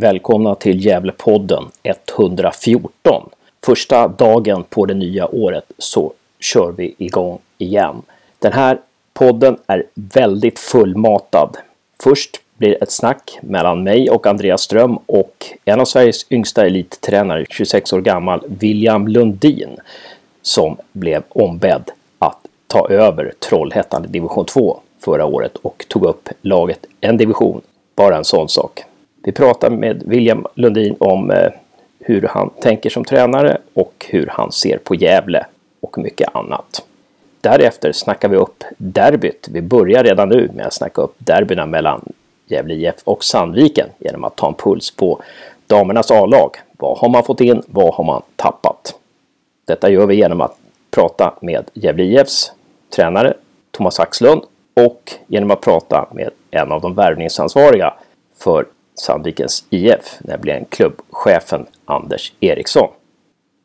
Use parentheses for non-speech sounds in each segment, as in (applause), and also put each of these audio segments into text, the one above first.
Välkomna till Gävlepodden 114. Första dagen på det nya året så kör vi igång igen. Den här podden är väldigt fullmatad. Först blir ett snack mellan mig och Andreas Ström och en av Sveriges yngsta elittränare, 26 år gammal, William Lundin, som blev ombedd att ta över Trollhättan i division 2 förra året och tog upp laget en division. Bara en sån sak. Vi pratar med William Lundin om eh, hur han tänker som tränare och hur han ser på Gävle och mycket annat. Därefter snackar vi upp derbyt. Vi börjar redan nu med att snacka upp derbyna mellan Gävle IF och Sandviken genom att ta en puls på damernas A-lag. Vad har man fått in? Vad har man tappat? Detta gör vi genom att prata med Gävle IFs tränare Thomas Axlund och genom att prata med en av de värvningsansvariga för Sandvikens IF, nämligen klubbchefen Anders Eriksson.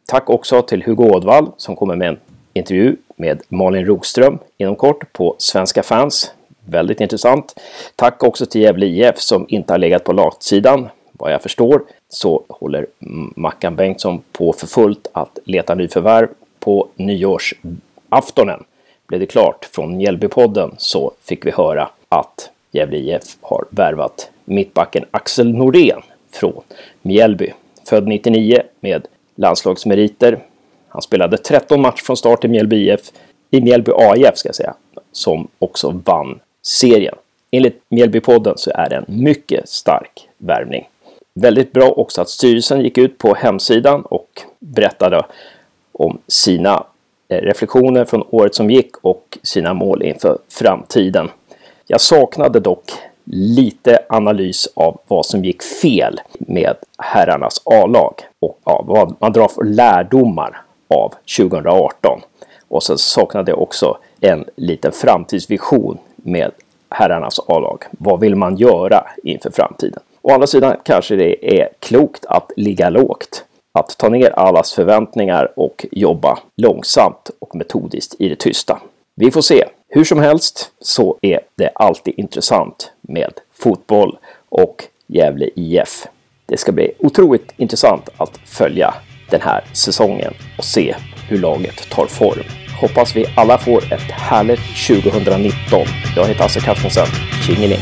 Tack också till Hugo Ådvall som kommer med en intervju med Malin Rogström inom kort på Svenska fans. Väldigt intressant. Tack också till Gävle IF som inte har legat på latsidan. Vad jag förstår så håller Mackan Bengtsson på för fullt att leta nyförvärv på nyårsaftonen. Blev det klart från Mjällbypodden så fick vi höra att Gävle IF har värvat mittbacken Axel Norén från Mjällby. Född 99 med landslagsmeriter. Han spelade 13 matcher från start i Mjällby IF, i Mjällby AIF ska jag säga, som också vann serien. Enligt Mjällbypodden så är det en mycket stark värvning. Väldigt bra också att styrelsen gick ut på hemsidan och berättade om sina eh, reflektioner från året som gick och sina mål inför framtiden. Jag saknade dock lite analys av vad som gick fel med herrarnas A-lag och ja, vad man drar för lärdomar av 2018. Och sen saknade jag också en liten framtidsvision med herrarnas A-lag. Vad vill man göra inför framtiden? Å andra sidan kanske det är klokt att ligga lågt. Att ta ner allas förväntningar och jobba långsamt och metodiskt i det tysta. Vi får se. Hur som helst så är det alltid intressant med fotboll och Gävle IF. Det ska bli otroligt intressant att följa den här säsongen och se hur laget tar form. Hoppas vi alla får ett härligt 2019. Jag heter Hasse Carstensen. Tjingeling!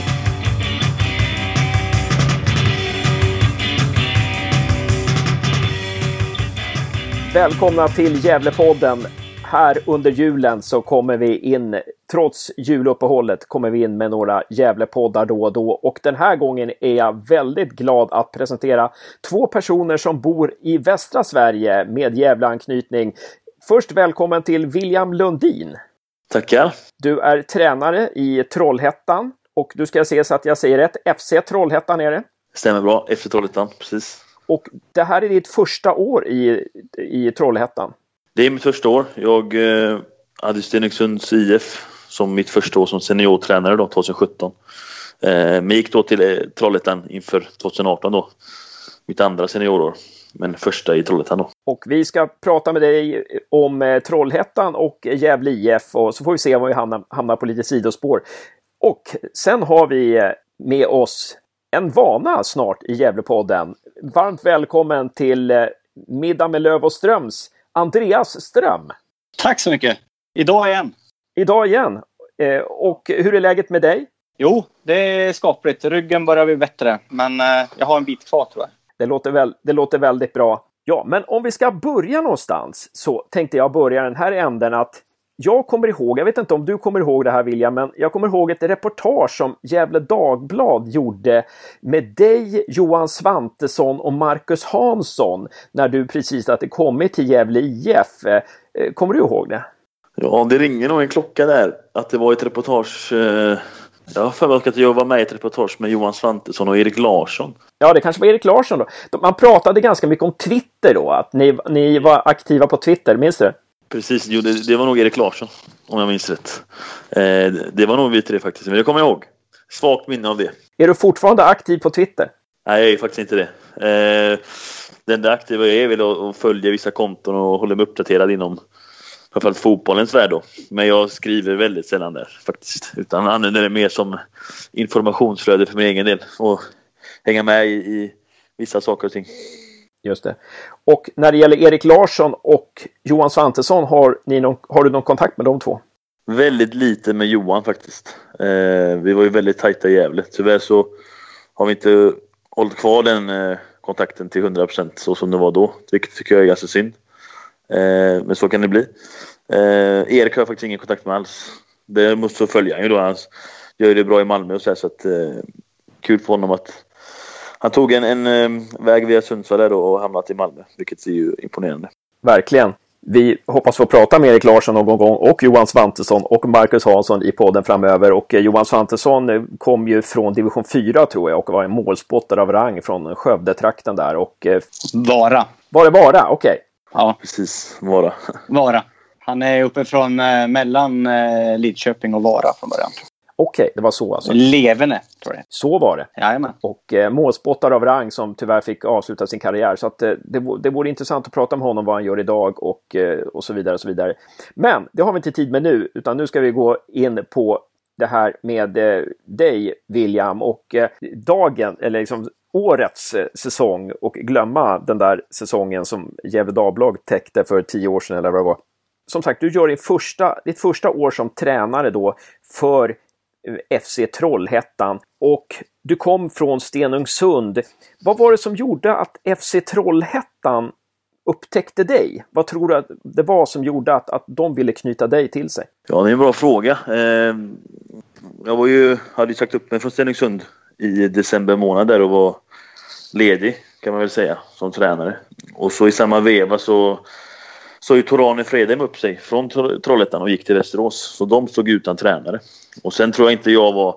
Välkomna till Gävlepodden här under julen så kommer vi in, trots juluppehållet, kommer vi in med några Gävlepoddar då och då. Och den här gången är jag väldigt glad att presentera två personer som bor i västra Sverige med Gävleanknytning. Först välkommen till William Lundin. Tackar. Du är tränare i Trollhättan och du ska se så att jag säger rätt. FC Trollhättan är det? Stämmer bra, FC Trollhättan, precis. Och det här är ditt första år i, i Trollhättan? Det är mitt första år. Jag eh, hade Stenungsunds IF som mitt första år som seniortränare då, 2017. Eh, men gick då till eh, Trollhättan inför 2018 då. Mitt andra seniorår. Men första i Trollhättan då. Och vi ska prata med dig om eh, Trollhättan och Gävle IF och så får vi se om vi hamnar, hamnar på lite sidospår. Och sen har vi med oss en vana snart i Gävlepodden. Varmt välkommen till Middag med Löv och Ströms Andreas Ström. Tack så mycket! Idag igen. Idag igen. Eh, och hur är läget med dig? Jo, det är skapligt. Ryggen börjar bli bättre, men eh, jag har en bit kvar tror jag. Det låter, väl, det låter väldigt bra. Ja, men om vi ska börja någonstans så tänkte jag börja den här änden att jag kommer ihåg, jag vet inte om du kommer ihåg det här William, men jag kommer ihåg ett reportage som Gävle Dagblad gjorde med dig, Johan Svantesson och Marcus Hansson när du precis hade kommit till Gävle IF. Eh, kommer du ihåg det? Ja, det ringer nog en klocka där att det var ett reportage eh... Jag har för mig att jag var med i ett reportage med Johan Svantesson och Erik Larsson. Ja, det kanske var Erik Larsson då. Man pratade ganska mycket om Twitter då, att ni, ni var aktiva på Twitter, minns du? Precis, jo, det, det, var nog Erik Larsson om jag minns rätt. Eh, det var nog vi tre faktiskt, men det kommer jag ihåg. Svagt minne av det. Är du fortfarande aktiv på Twitter? Nej, jag är faktiskt inte det. Eh, det enda aktiva jag är väl att följa vissa konton och hålla mig uppdaterad inom framförallt fotbollens värld då. Men jag skriver väldigt sällan där faktiskt. Utan använder det mer som informationsflöde för min egen del. Och hänga med i, i vissa saker och ting. Just det. Och när det gäller Erik Larsson och Johan Svantesson, har, ni någon, har du någon kontakt med de två? Väldigt lite med Johan faktiskt. Eh, vi var ju väldigt tajta i Gävle. Tyvärr så har vi inte hållit kvar den eh, kontakten till 100% så som det var då. Vilket tycker jag är ganska synd. Eh, men så kan det bli. Eh, Erik har jag faktiskt ingen kontakt med alls. Det måste följa han ju då. Han gör det bra i Malmö och så, här, så att, eh, kul för honom att han tog en, en, en väg via Sundsvall där då och hamnat i Malmö, vilket är ju imponerande. Verkligen. Vi hoppas få prata med Erik Larsson någon gång och Johan Svantesson och Marcus Hansson i podden framöver. Och Johan Svantesson kom ju från division 4 tror jag och var en målspottare av rang från Skövdetrakten där. Och, Vara. Var det Vara? Okej. Okay. Ja. Precis, Vara. Vara. Han är uppe från eh, mellan eh, Lidköping och Vara från början. Okej, det var så alltså? Levene, tror jag. Så var det? Jajamän. Och eh, målspottare av rang som tyvärr fick avsluta sin karriär. Så att, eh, det, det vore intressant att prata med honom vad han gör idag och, eh, och så vidare. och så vidare. Men det har vi inte tid med nu, utan nu ska vi gå in på det här med eh, dig, William, och eh, dagen, eller liksom årets eh, säsong och glömma den där säsongen som Gefle Dagblad täckte för tio år sedan eller vad det var. Som sagt, du gör din första, ditt första år som tränare då för eh, FC Trollhättan och du kom från Stenungsund. Vad var det som gjorde att FC Trollhättan upptäckte dig? Vad tror du att det var som gjorde att, att de ville knyta dig till sig? Ja, det är en bra fråga. Eh, jag var ju, hade ju sagt upp mig från Stenungsund i december månad där och var ledig kan man väl säga som tränare. Och så i samma veva så sa ju Torane Fredheim upp sig från Trollhättan och gick till Västerås. Så de stod utan tränare. Och sen tror jag inte jag var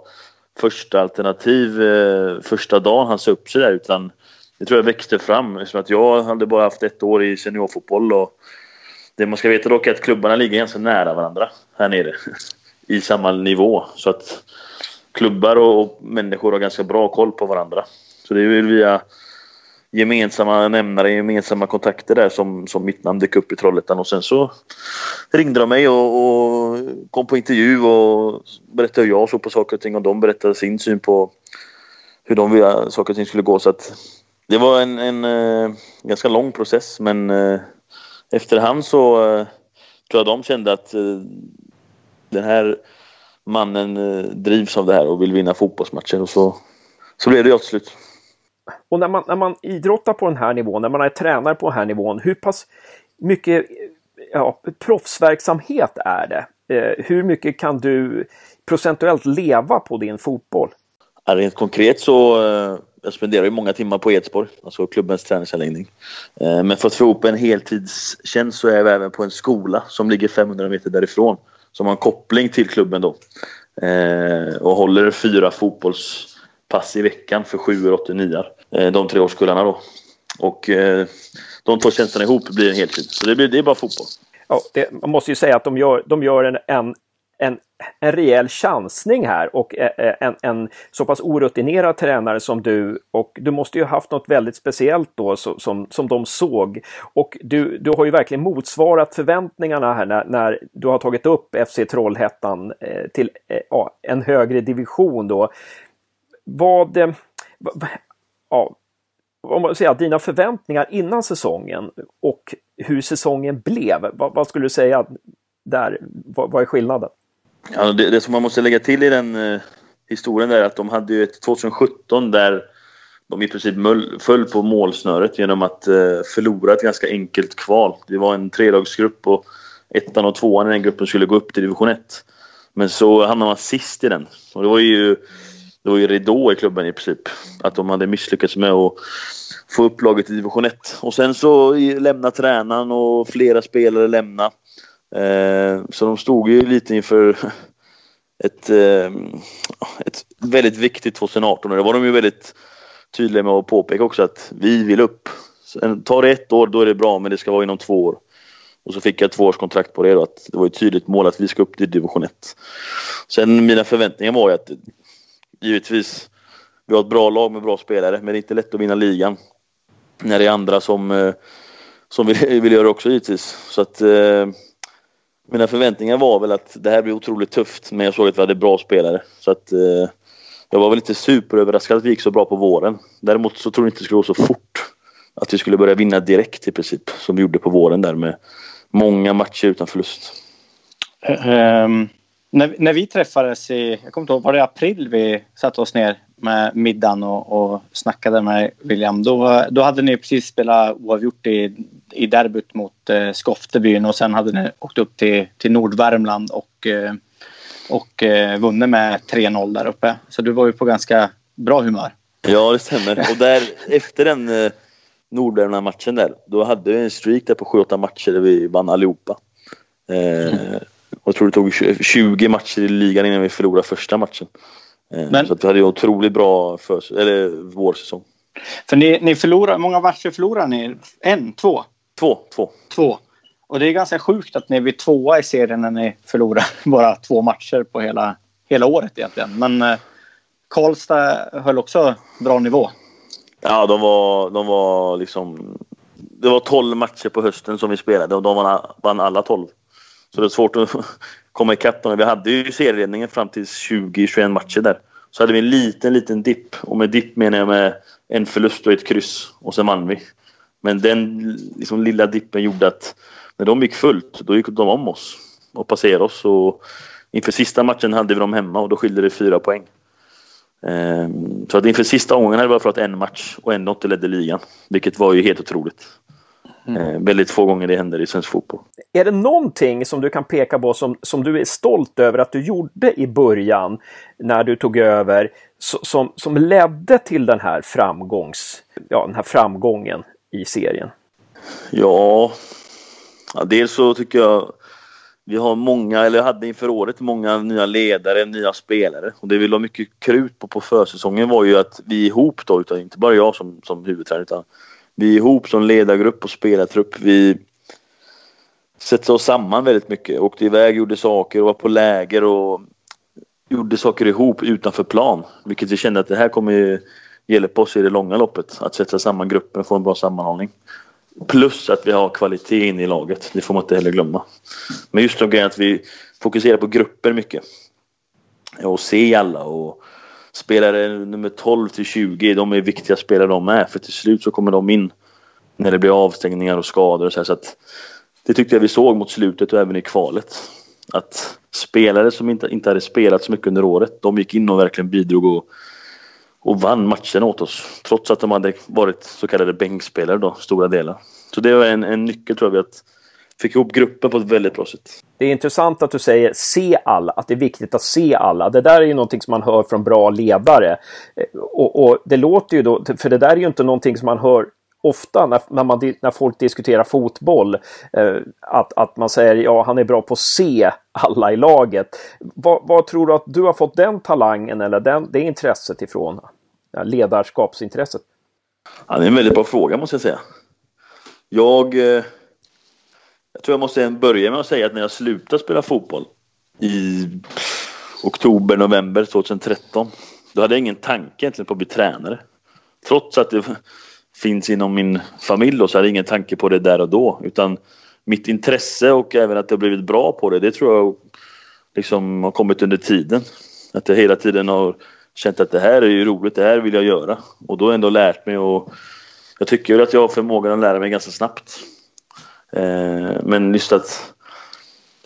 första alternativ eh, första dagen han sa upp sig där utan det tror jag växte fram eftersom att jag hade bara haft ett år i seniorfotboll och det man ska veta dock är att klubbarna ligger ganska nära varandra här nere (laughs) i samma nivå så att klubbar och människor har ganska bra koll på varandra. Så det är väl via gemensamma nämnare, gemensamma kontakter där som, som mitt namn dök upp i Trollhättan. Och sen så ringde de mig och, och kom på intervju och berättade hur jag såg på saker och ting. Och de berättade sin syn på hur de ville saker och ting skulle gå. Så att det var en, en uh, ganska lång process. Men uh, efterhand så uh, tror jag de kände att den här mannen drivs av det här och vill vinna fotbollsmatcher och så, så blev det jag till slut. Och när man, när man idrottar på den här nivån, när man är tränare på den här nivån, hur pass mycket ja, proffsverksamhet är det? Eh, hur mycket kan du procentuellt leva på din fotboll? Ja, rent konkret så eh, jag spenderar ju många timmar på Edsborg, alltså klubbens träningsanläggning. Eh, men för att få ihop en heltidstjänst så är jag även på en skola som ligger 500 meter därifrån. Som har en koppling till klubben då. Eh, och håller fyra fotbollspass i veckan för 7-89. Eh, de tre årskullarna då. Och eh, de två tjänsterna ihop blir en heltid. Så det, blir, det är bara fotboll. Ja, det, man måste ju säga att de gör, de gör en, en, en, en rejäl chansning här och eh, eh, en, en så pass orutinerad tränare som du och du måste ju haft något väldigt speciellt då som, som de såg. Och du, du har ju verkligen motsvarat förväntningarna här när, när du har tagit upp FC Trollhättan eh, till ja, en högre division då vad, ja, om man säger dina förväntningar innan säsongen och hur säsongen blev. Vad, vad skulle du säga där? Vad, vad är skillnaden? Ja, det, det, som man måste lägga till i den eh, historien är att de hade ju ett 2017 där de i princip möll, föll på målsnöret genom att eh, förlora ett ganska enkelt kval. Det var en tredagsgrupp och ettan och tvåan i den gruppen skulle gå upp till division 1. Men så hamnade man sist i den. Och det var ju det var ju ridå i klubben i princip. Att de hade misslyckats med att få upp laget i division 1. Och sen så lämnade tränaren och flera spelare lämnade. Eh, så de stod ju lite inför (laughs) ett, eh, ett väldigt viktigt 2018 och det var de ju väldigt tydliga med att påpeka också att vi vill upp. Sen eh, tar det ett år då är det bra men det ska vara inom två år. Och så fick jag ett tvåårskontrakt på det då, att det var ett tydligt mål att vi ska upp till division 1. Sen mina förväntningar var ju att givetvis. Vi har ett bra lag med bra spelare, men det är inte lätt att vinna ligan. När det är andra som, som vill, (laughs) vill göra det också givetvis. Så att mina förväntningar var väl att det här blir otroligt tufft, men jag såg att vi hade bra spelare. Så att eh, jag var väl inte superöverraskad att vi gick så bra på våren. Däremot så trodde jag inte det skulle gå så fort. Att vi skulle börja vinna direkt i princip. Som vi gjorde på våren där med många matcher utan förlust. Um, när, när vi träffades i, jag kommer inte ihåg, var det april vi satte oss ner med middagen och, och snackade med William. Då, då hade ni precis spelat oavgjort i, i derbyt mot eh, Skoftebyn och sen hade ni åkt upp till, till Nordvärmland och, eh, och eh, vunnit med 3-0 där uppe. Så du var ju på ganska bra humör. Ja, det stämmer. Och där, efter den eh, Nordvärmland-matchen där, då hade vi en streak där på 7-8 matcher där vi vann allihopa. Eh, mm. Jag tror det tog 20 matcher i ligan innan vi förlorade första matchen. Eh, Men, så vi hade en otroligt bra för, eller vårsäsong. För ni, ni förlorar, hur många matcher förlorar ni? En? Två? Två. Två. två. Och det är ganska sjukt att ni blir tvåa i serien när ni förlorar (laughs) bara två matcher på hela, hela året egentligen. Men eh, Karlstad höll också bra nivå. Ja, de var, de var liksom... Det var 12 matcher på hösten som vi spelade och de vann, vann alla 12. Så det är svårt att (laughs) komma ikapp dem. Vi hade ju serieledningen fram till 20-21 matcher där. Så hade vi en liten, liten dipp. Och med dipp menar jag med en förlust och ett kryss. Och sen vann vi. Men den liksom, lilla dippen gjorde att när de gick fullt, då gick de om oss och passerade oss. Och inför sista matchen hade vi dem hemma och då skilde det fyra poäng. Ehm, så att inför sista omgången hade vi bara förlorat en match och ändå inte ledde ligan. Vilket var ju helt otroligt. Mm. Eh, väldigt få gånger det händer i svensk fotboll. Är det någonting som du kan peka på som, som du är stolt över att du gjorde i början när du tog över som, som ledde till den här, framgångs, ja, den här framgången i serien? Ja, ja dels så tycker jag vi har många, eller hade inför året, många nya ledare, nya spelare. Och det vi la mycket krut på på försäsongen var ju att vi ihop då, utan inte bara jag som, som huvudtränare, utan vi är ihop som ledargrupp och spelartrupp. Vi sätter oss samman väldigt mycket. Åkte iväg, gjorde saker och var på läger och gjorde saker ihop utanför plan. Vilket vi kände att det här kommer hjälpa oss i det långa loppet. Att sätta samman gruppen och få en bra sammanhållning. Plus att vi har kvalitet in i laget. Det får man inte heller glömma. Men just de grejerna att vi fokuserar på grupper mycket. Och se alla och spelare nummer 12 till 20, de är viktiga spelare de är. För till slut så kommer de in när det blir avstängningar och skador och så, här, så att Det tyckte jag vi såg mot slutet och även i kvalet. Att spelare som inte, inte hade spelat så mycket under året, de gick in och verkligen bidrog och, och vann matchen åt oss. Trots att de hade varit så kallade bänkspelare då, stora delar. Så det var en, en nyckel tror jag, att fick ihop gruppen på ett väldigt bra sätt. Det är intressant att du säger se alla, att det är viktigt att se alla. Det där är ju någonting som man hör från bra ledare. Eh, och, och det låter ju då, för det där är ju inte någonting som man hör ofta när, när, man, när folk diskuterar fotboll. Eh, att, att man säger ja, han är bra på att se alla i laget. Vad, vad tror du att du har fått den talangen eller den, det intresset ifrån? Ledarskapsintresset? Ja, det är en väldigt bra fråga måste jag säga. Jag eh jag tror jag måste börja med att säga att när jag slutade spela fotboll i oktober, november 2013. Då hade jag ingen tanke egentligen på att bli tränare. Trots att det finns inom min familj då, så hade jag ingen tanke på det där och då. Utan mitt intresse och även att jag blivit bra på det, det tror jag liksom har kommit under tiden. Att jag hela tiden har känt att det här är ju roligt, det här vill jag göra. Och då har jag ändå lärt mig och jag tycker att jag har förmågan att lära mig ganska snabbt. Eh, men just att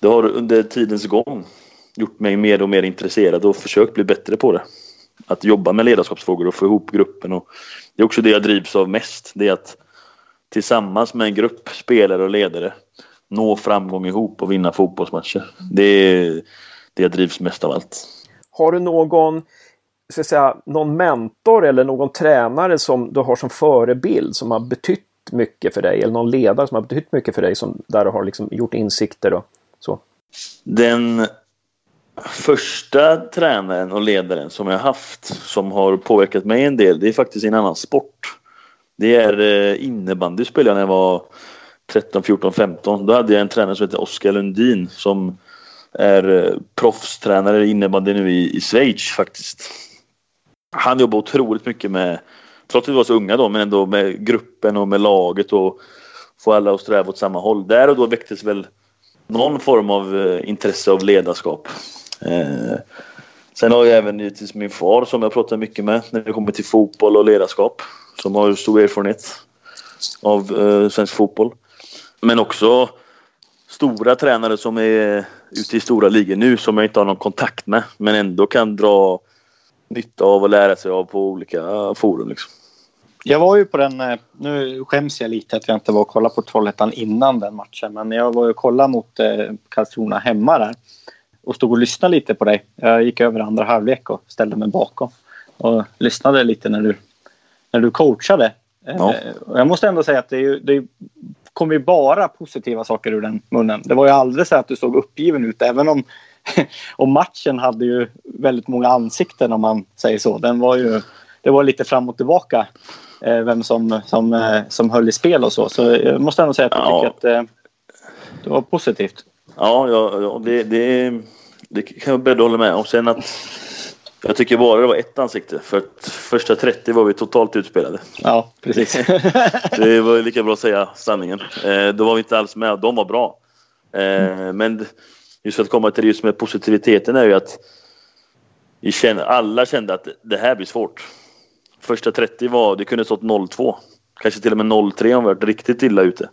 det har under tidens gång gjort mig mer och mer intresserad och försökt bli bättre på det. Att jobba med ledarskapsfrågor och få ihop gruppen. Och det är också det jag drivs av mest. Det är att tillsammans med en grupp spelare och ledare nå framgång ihop och vinna fotbollsmatcher. Det är det jag drivs mest av allt. Har du någon, så att säga, någon mentor eller någon tränare som du har som förebild som har betytt mycket för dig? Eller någon ledare som har betytt mycket för dig som där du har liksom gjort insikter och så? Den första tränaren och ledaren som jag haft som har påverkat mig en del, det är faktiskt en annan sport. Det är eh, innebandy spelade jag när jag var 13, 14, 15. Då hade jag en tränare som heter Oskar Lundin som är eh, proffstränare i innebandy nu i, i Schweiz faktiskt. Han jobbar otroligt mycket med trots att vi var så unga då, men ändå med gruppen och med laget och få alla att sträva åt samma håll. Där och då väcktes väl någon form av eh, intresse av ledarskap. Eh, Sen har jag även givetvis min far som jag pratar mycket med när det kommer till fotboll och ledarskap. Som har stor erfarenhet av eh, svensk fotboll. Men också stora tränare som är ute i stora ligor nu som jag inte har någon kontakt med men ändå kan dra nytta av och lära sig av på olika forum. Liksom. Jag var ju på den, eh, nu skäms jag lite att jag inte var och kollade på Trollhättan innan den matchen men jag var och kollade mot eh, Karlskrona hemma där och stod och lyssnade lite på dig. Jag gick över andra halvlek och ställde mig bakom och lyssnade lite när du, när du coachade. Ja. Eh, jag måste ändå säga att det, det kom ju bara positiva saker ur den munnen. Det var ju aldrig så att du såg uppgiven ut även om, (laughs) om matchen hade ju väldigt många ansikten om man säger så. Den var ju, det var lite fram och tillbaka vem som, som, eh, som höll i spel och så. Så jag måste ändå säga att jag ja. tycker att det var positivt. Ja, ja, ja det, det, det kan jag beredd hålla med om. Sen att jag tycker bara det var ett ansikte. För att första 30 var vi totalt utspelade. Ja, precis. (laughs) det var lika bra att säga sanningen. Eh, då var vi inte alls med. De var bra. Eh, men just för att komma till det just med positiviteten är ju att vi känner, alla kände att det här blir svårt. Första 30 var, det kunde stått 0-2. Kanske till och med 0-3 om vi varit riktigt illa ute.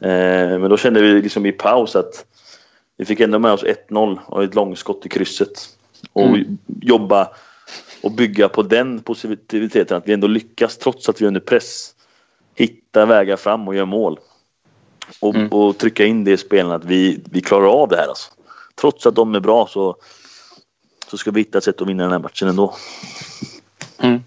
Eh, men då kände vi liksom i paus att vi fick ändå med oss 1-0 och ett långskott i krysset. Och mm. jobba och bygga på den positiviteten. Att vi ändå lyckas trots att vi är under press. Hitta vägar fram och göra mål. Och, mm. och trycka in det i spelen att vi, vi klarar av det här alltså. Trots att de är bra så, så ska vi hitta ett sätt att vinna den här matchen ändå. Mm.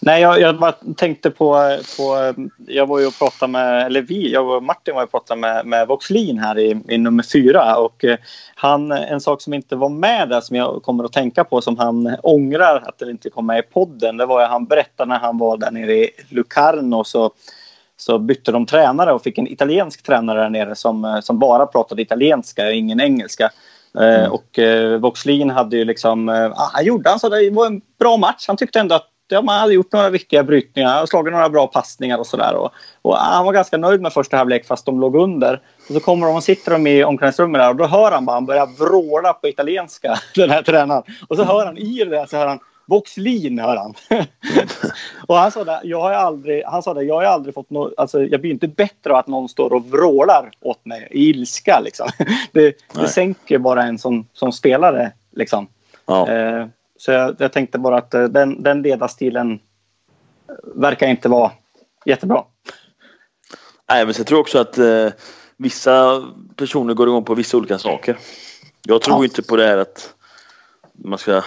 Nej, jag, jag bara tänkte på, på... Jag var ju och pratade med... Eller vi, jag och Martin var och pratade med, med Voxlin här i, i nummer fyra. Och eh, han, en sak som inte var med där som jag kommer att tänka på som han ångrar att det inte kom med i podden. Det var att han berättade när han var där nere i Lucarno så, så bytte de tränare och fick en italiensk tränare där nere som, som bara pratade italienska och ingen engelska. Eh, mm. Och eh, Voxlin hade ju liksom, eh, han gjorde, han sa det var en bra match. Han tyckte ändå att ja, man hade gjort några viktiga brytningar, slagit några bra passningar och sådär. Och, och, han var ganska nöjd med första halvlek fast de låg under. Och så kommer de och sitter de i omklädningsrummet där och då hör han bara, han börjar vråla på italienska, (laughs) den här tränaren. Och så hör han i det där så hör han Voxlin hör han. (laughs) och han sa det, jag har aldrig, han sa det, jag har aldrig fått något, alltså jag blir inte bättre av att någon står och vrålar åt mig i ilska liksom. (laughs) det, det sänker bara en som, som spelare liksom. Ja. Eh, så jag, jag, tänkte bara att eh, den, den ledarstilen verkar inte vara jättebra. Nej, men jag tror också att eh, vissa personer går igång på vissa olika saker. Jag tror ja. inte på det här att man ska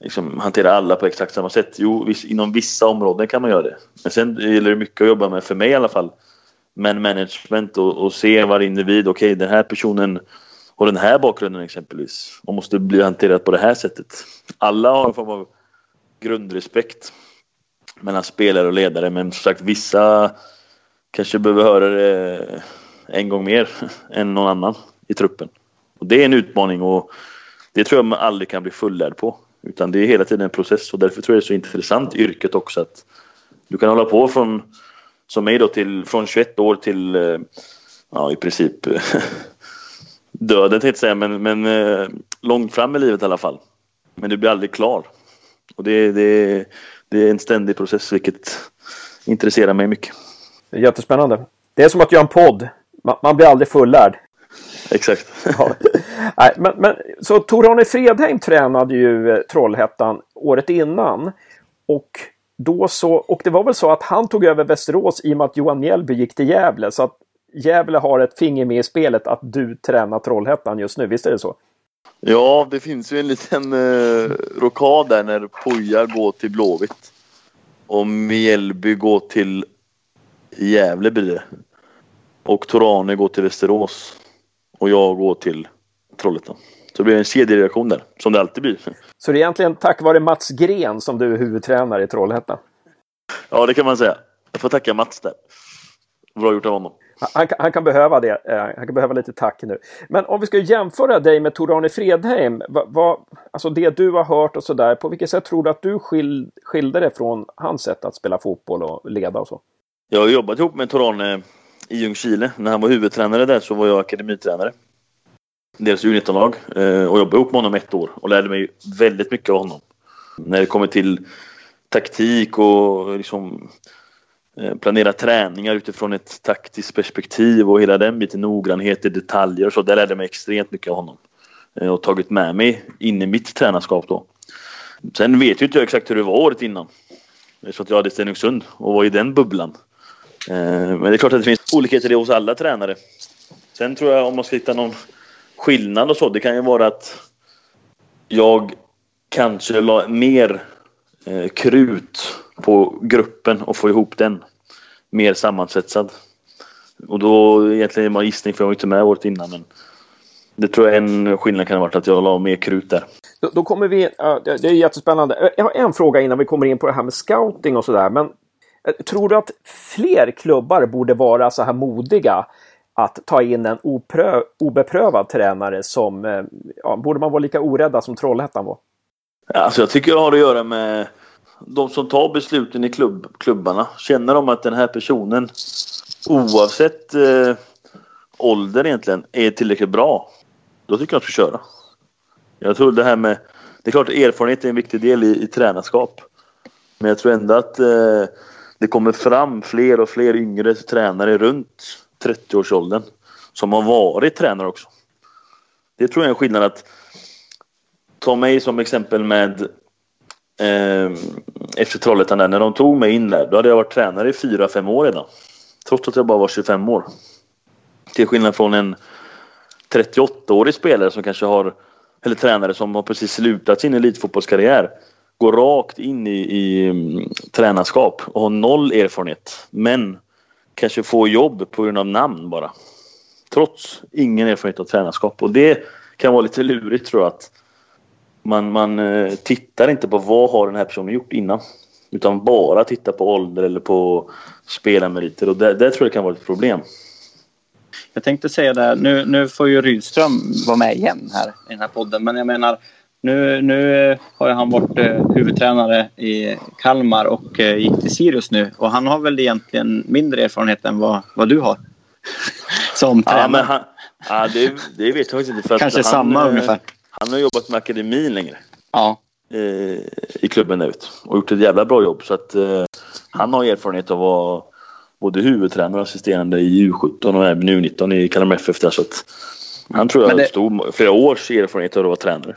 liksom, hantera alla på exakt samma sätt. Jo, viss, inom vissa områden kan man göra det. Men sen gäller det mycket att jobba med, för mig i alla fall, men management och, och se varje individ. Okej, okay, den här personen har den här bakgrunden exempelvis och måste bli hanterad på det här sättet. Alla har en form av grundrespekt mellan spelare och ledare men som sagt vissa kanske behöver höra det en gång mer (laughs) än någon annan i truppen. Och det är en utmaning och det tror jag man aldrig kan bli fullärd på. Utan det är hela tiden en process och därför tror jag det är så intressant yrket också att du kan hålla på från, som mig då, till, från 21 år till eh, ja, i princip (laughs) döden tänkte jag säga, men, men eh, långt fram i livet i alla fall. Men du blir aldrig klar. Och det, det, det är en ständig process vilket intresserar mig mycket. Jättespännande. Det är som att göra en podd. Man, man blir aldrig fullärd. Exakt. (laughs) ja. Nej, men, men, så Tor-Arne Fredheim tränade ju eh, Trollhättan året innan. Och, då så, och det var väl så att han tog över Västerås i och med att Johan Mjällby gick till Gävle. Så att Gävle har ett finger med i spelet att du tränar Trollhättan just nu, visst är det så? Ja, det finns ju en liten eh, rokad där när Poja går till Blåvitt. Och Mjällby går till Gävle blir det. Och Torane går till Västerås. Och jag går till Trollhättan. Så det blir en kedjereaktion där, som det alltid blir. Så det är egentligen tack vare Mats Gren som du är huvudtränare i Trollhättan? Ja, det kan man säga. Jag får tacka Mats där. Bra gjort av honom. Han, han, kan behöva det. Eh, han kan behöva lite tack nu. Men om vi ska jämföra dig med Tor-Arne Fredheim. Vad, vad, alltså det du har hört och sådär. På vilket sätt tror du att du skil, skilde dig från hans sätt att spela fotboll och leda och så? Jag har jobbat ihop med Tor-Arne i Ljungskile. När han var huvudtränare där så var jag akademitränare. deras U19-lag eh, och jobbade ihop med honom ett år och lärde mig väldigt mycket av honom. När det kommer till taktik och liksom Eh, planera träningar utifrån ett taktiskt perspektiv och hela den biten, noggrannhet i detaljer och så. Det lärde jag mig extremt mycket av honom. Eh, och tagit med mig in i mitt tränarskap då. Sen vet ju inte jag exakt hur det var året innan. Så att jag hade Stenungsund och var i den bubblan. Eh, men det är klart att det finns olikheter hos alla tränare. Sen tror jag om man ska hitta någon skillnad och så, det kan ju vara att jag kanske la mer krut på gruppen och få ihop den mer sammansvetsad. Och då egentligen är man gissning för jag var inte med året innan men det tror jag en skillnad kan ha varit att jag la mer krut där. Då, då kommer vi, uh, det är jättespännande. Jag har en fråga innan vi kommer in på det här med scouting och sådär. Men uh, tror du att fler klubbar borde vara så här modiga att ta in en oprö obeprövad tränare som, uh, ja, borde man vara lika orädda som Trollhättan var? Alltså jag tycker det har att göra med de som tar besluten i klubb, klubbarna. Känner de att den här personen oavsett eh, ålder egentligen är tillräckligt bra. Då tycker jag att de ska köra. Jag tror det här med... Det är klart erfarenhet är en viktig del i, i tränarskap. Men jag tror ändå att eh, det kommer fram fler och fler yngre tränare runt 30-årsåldern som har varit tränare också. Det tror jag är en skillnad att ta mig som exempel med eh, efter Trollhättan där, när de tog mig in där, då hade jag varit tränare i fyra fem år redan. Trots att jag bara var 25 år. Till skillnad från en 38-årig spelare som kanske har, eller tränare som har precis slutat sin elitfotbollskarriär. Går rakt in i, i um, tränarskap och har noll erfarenhet. Men kanske får jobb på grund av namn bara. Trots ingen erfarenhet av tränarskap. Och det kan vara lite lurigt tror jag. Att man, man eh, tittar inte på vad har den här personen gjort innan. Utan bara tittar på ålder eller på spelarmeriter. Och det, det tror jag kan vara ett problem. Jag tänkte säga det, nu, nu får ju Rydström vara med igen här i den här podden. Men jag menar, nu, nu har han varit eh, huvudtränare i Kalmar och eh, gick till Sirius nu. Och han har väl egentligen mindre erfarenhet än vad, vad du har. (laughs) Som tränare. Ja, men han, ja, det, det vet jag faktiskt inte. Kanske han, samma eh, ungefär. Han har jobbat med akademin längre. Ja. eh, i klubben ute och gjort ett jävla bra jobb. Så att eh, han har erfarenhet av att vara både huvudtränare och assisterande i U17 och även U19 i Kalmar FF där. Så att han tror jag har det- stor, flera års erfarenhet av att vara tränare.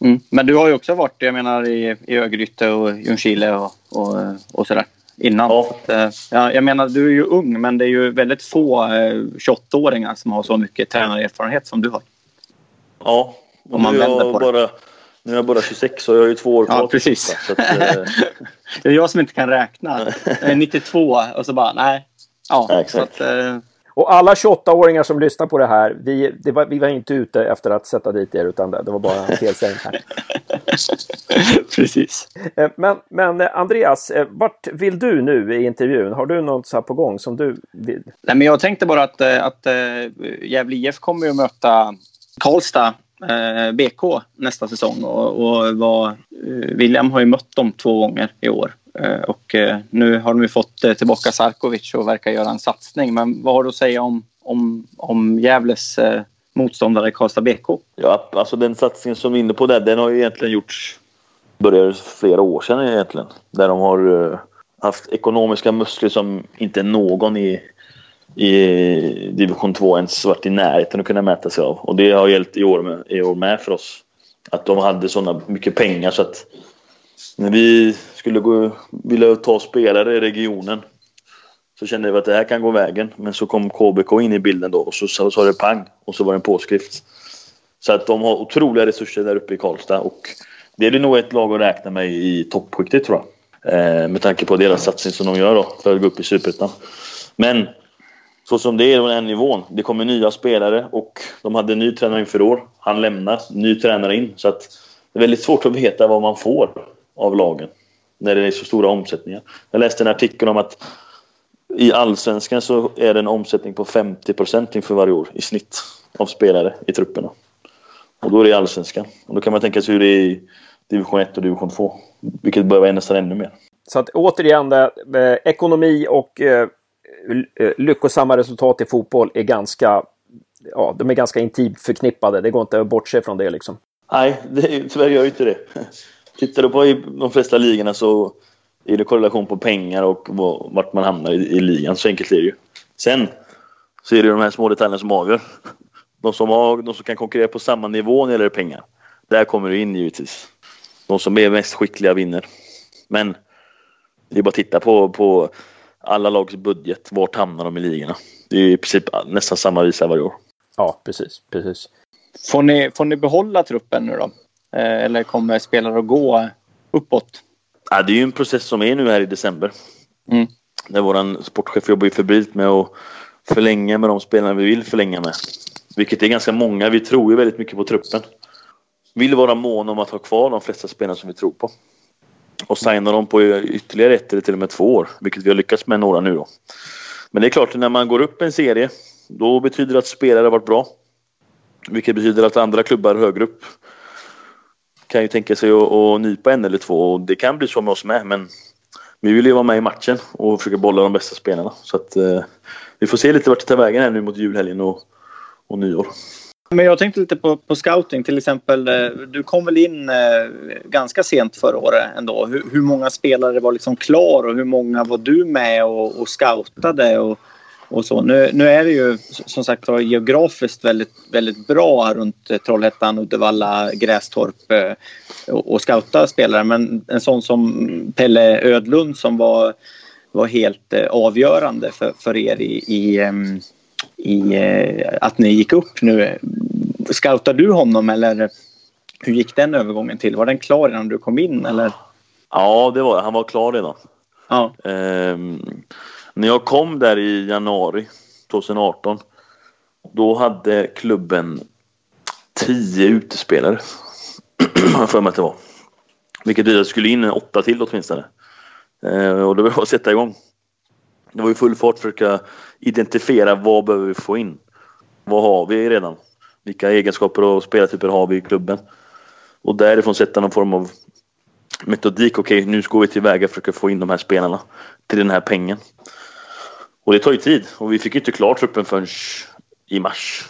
Mm. Men du har ju också varit, jag menar i, i Örgryte och Ljungskile och, och, och sådär innan. Ja. Att, eh, ja, jag menar, du är ju ung men det är ju väldigt få eh, 28-åringar som har så mycket tränarerfarenhet som du har. Ja, Om man nu, är vänder jag på det. bara, nu är jag bara 26 och jag har ju två år Ja, kvar. till precis. Så att, eh, (laughs) Det är jag som inte kan räkna. Jag är 92 och så bara nej. Ja, Ja, så exakt. att, eh, Och alla 28-åringar som lyssnar på det här, vi, det var, vi var inte ute efter att sätta dit er utan det, det var bara en felsägning här. (laughs) precis. Eh, Men, men Andreas, vart vill du nu i intervjun? Har du något så här på gång som du vill? Nej, men jag tänkte bara att, att Gävle IF kommer ju att möta Karlstad Eh, BK nästa säsong. Och, och vad, eh, William har ju mött dem två gånger i år. Eh, och nu har de ju fått tillbaka Sarkovic och verkar göra en satsning. Men vad har du att säga om, om, om Gävles motståndare Karlstad BK? ja, alltså den satsningen som vi är inne på där, den har ju egentligen gjorts började flera år sedan egentligen. Där de har haft ekonomiska muskler som inte någon i, i division 2 ens varit i närheten att kunna mäta sig av. Och det har gällt i år med, i år med för oss. Att de hade sådana mycket pengar så att när vi skulle gå, vilja ta spelare i regionen så kände vi att det här kan gå vägen. Men så kom KBK in i bilden då och så sa det pang och så var det en påskrift. Så att de har otroliga resurser där uppe i Karlstad och det är det nog ett lag att räkna med i toppskiktet tror jag. Eh, med tanke på deras satsning som de gör då för att gå upp i Superettan. Men så som det är på den nivån. Det kommer nya spelare och de hade en ny tränare inför år. Han lämnar, ny tränare in. Så att det är väldigt svårt att veta vad man får av lagen. När det är så stora omsättningar. Jag läste en artikel om att i allsvenskan så är det en omsättning på 50% inför varje år i snitt av spelare i trupperna. Och då är det i allsvenskan. Och då kan man tänka sig hur det är i division 1 och division 2. Vilket börjar vara nästan ännu mer. Så att återigen, det, eh, ekonomi och eh, Eh, eh, lyckosamma resultat i fotboll är ganska ja, de är ganska intimt förknippade. Det går inte att bortse från det liksom. Nej, det, tyvärr gör ju inte det. (laughs) Tittar du på de flesta ligorna så är det korrelation på pengar och vart man hamnar i, i ligan. Så enkelt är det ju. Sen så är det de här små detaljerna som avgör. (laughs) De som, har, de som kan konkurrera på samma nivå när det gäller pengar. Där kommer du in givetvis. De som är mest skickliga vinner. Men det är bara att titta på, på alla lags budget. Vart hamnar de i ligorna? Det är i princip nästan samma visa varje år. Ja, precis. precis. Får ni, får ni behålla truppen nu då? Eh, eller kommer spelare att gå uppåt? Ja, det är ju en process som är nu här i december. Mm. Där vår sportchef jobbar ju febrilt med att förlänga med de spelarna vi vill förlänga med. Vilket är ganska många. Vi tror ju väldigt mycket på truppen. Vill vara mån om att ha kvar de flesta spelarna som vi tror på. Och signa dem på ytterligare ett eller till och med två år. Vilket vi har lyckats med några nu då. Men det är klart, när man går upp en serie då betyder det att spelare har varit bra. Vilket betyder att andra klubbar högre upp kan ju tänka sig att, att nypa en eller två och det kan bli så med oss med men vi vill ju vara med i matchen och försöka bolla de bästa spelarna. Så att eh, vi får se lite vart det tar vägen här nu mot julhelgen och, och nyår. Men jag tänkte lite på, på scouting till exempel. Eh, du kom väl in eh, ganska sent förra året ändå. Hur, hur många spelare var liksom klar och hur många var du med och, och scoutade? Och, och så. Nu, nu är det ju som sagt var geografiskt väldigt, väldigt bra runt eh, Trollhättan, Uddevalla, Grästorp eh, och, och scouta spelare. Men en sån som Pelle Ödlund som var, var helt eh, avgörande för, för er i, i, ehm, i eh, att ni gick upp nu. Scoutar du honom eller hur gick den övergången till? Var den klar innan du kom in eller? Ja, det var Han var klar redan. Ja. Um, när jag kom där i januari 2018 då hade klubben tio utespelare. (clears throat) för mig att det var. Vilket betyder att det skulle in åtta till åtminstone. Eh, och då var att sätta igång. Det var ju full fart för att försöka identifiera vad behöver vi få in. Vad har vi redan? Vilka egenskaper och spelartyper har vi i klubben? Och därifrån sätta någon form av metodik. Okej, okay, nu går vi tillväga för att få in de här spelarna till den här pengen. Och det tar ju tid och vi fick inte klart truppen förrän i mars.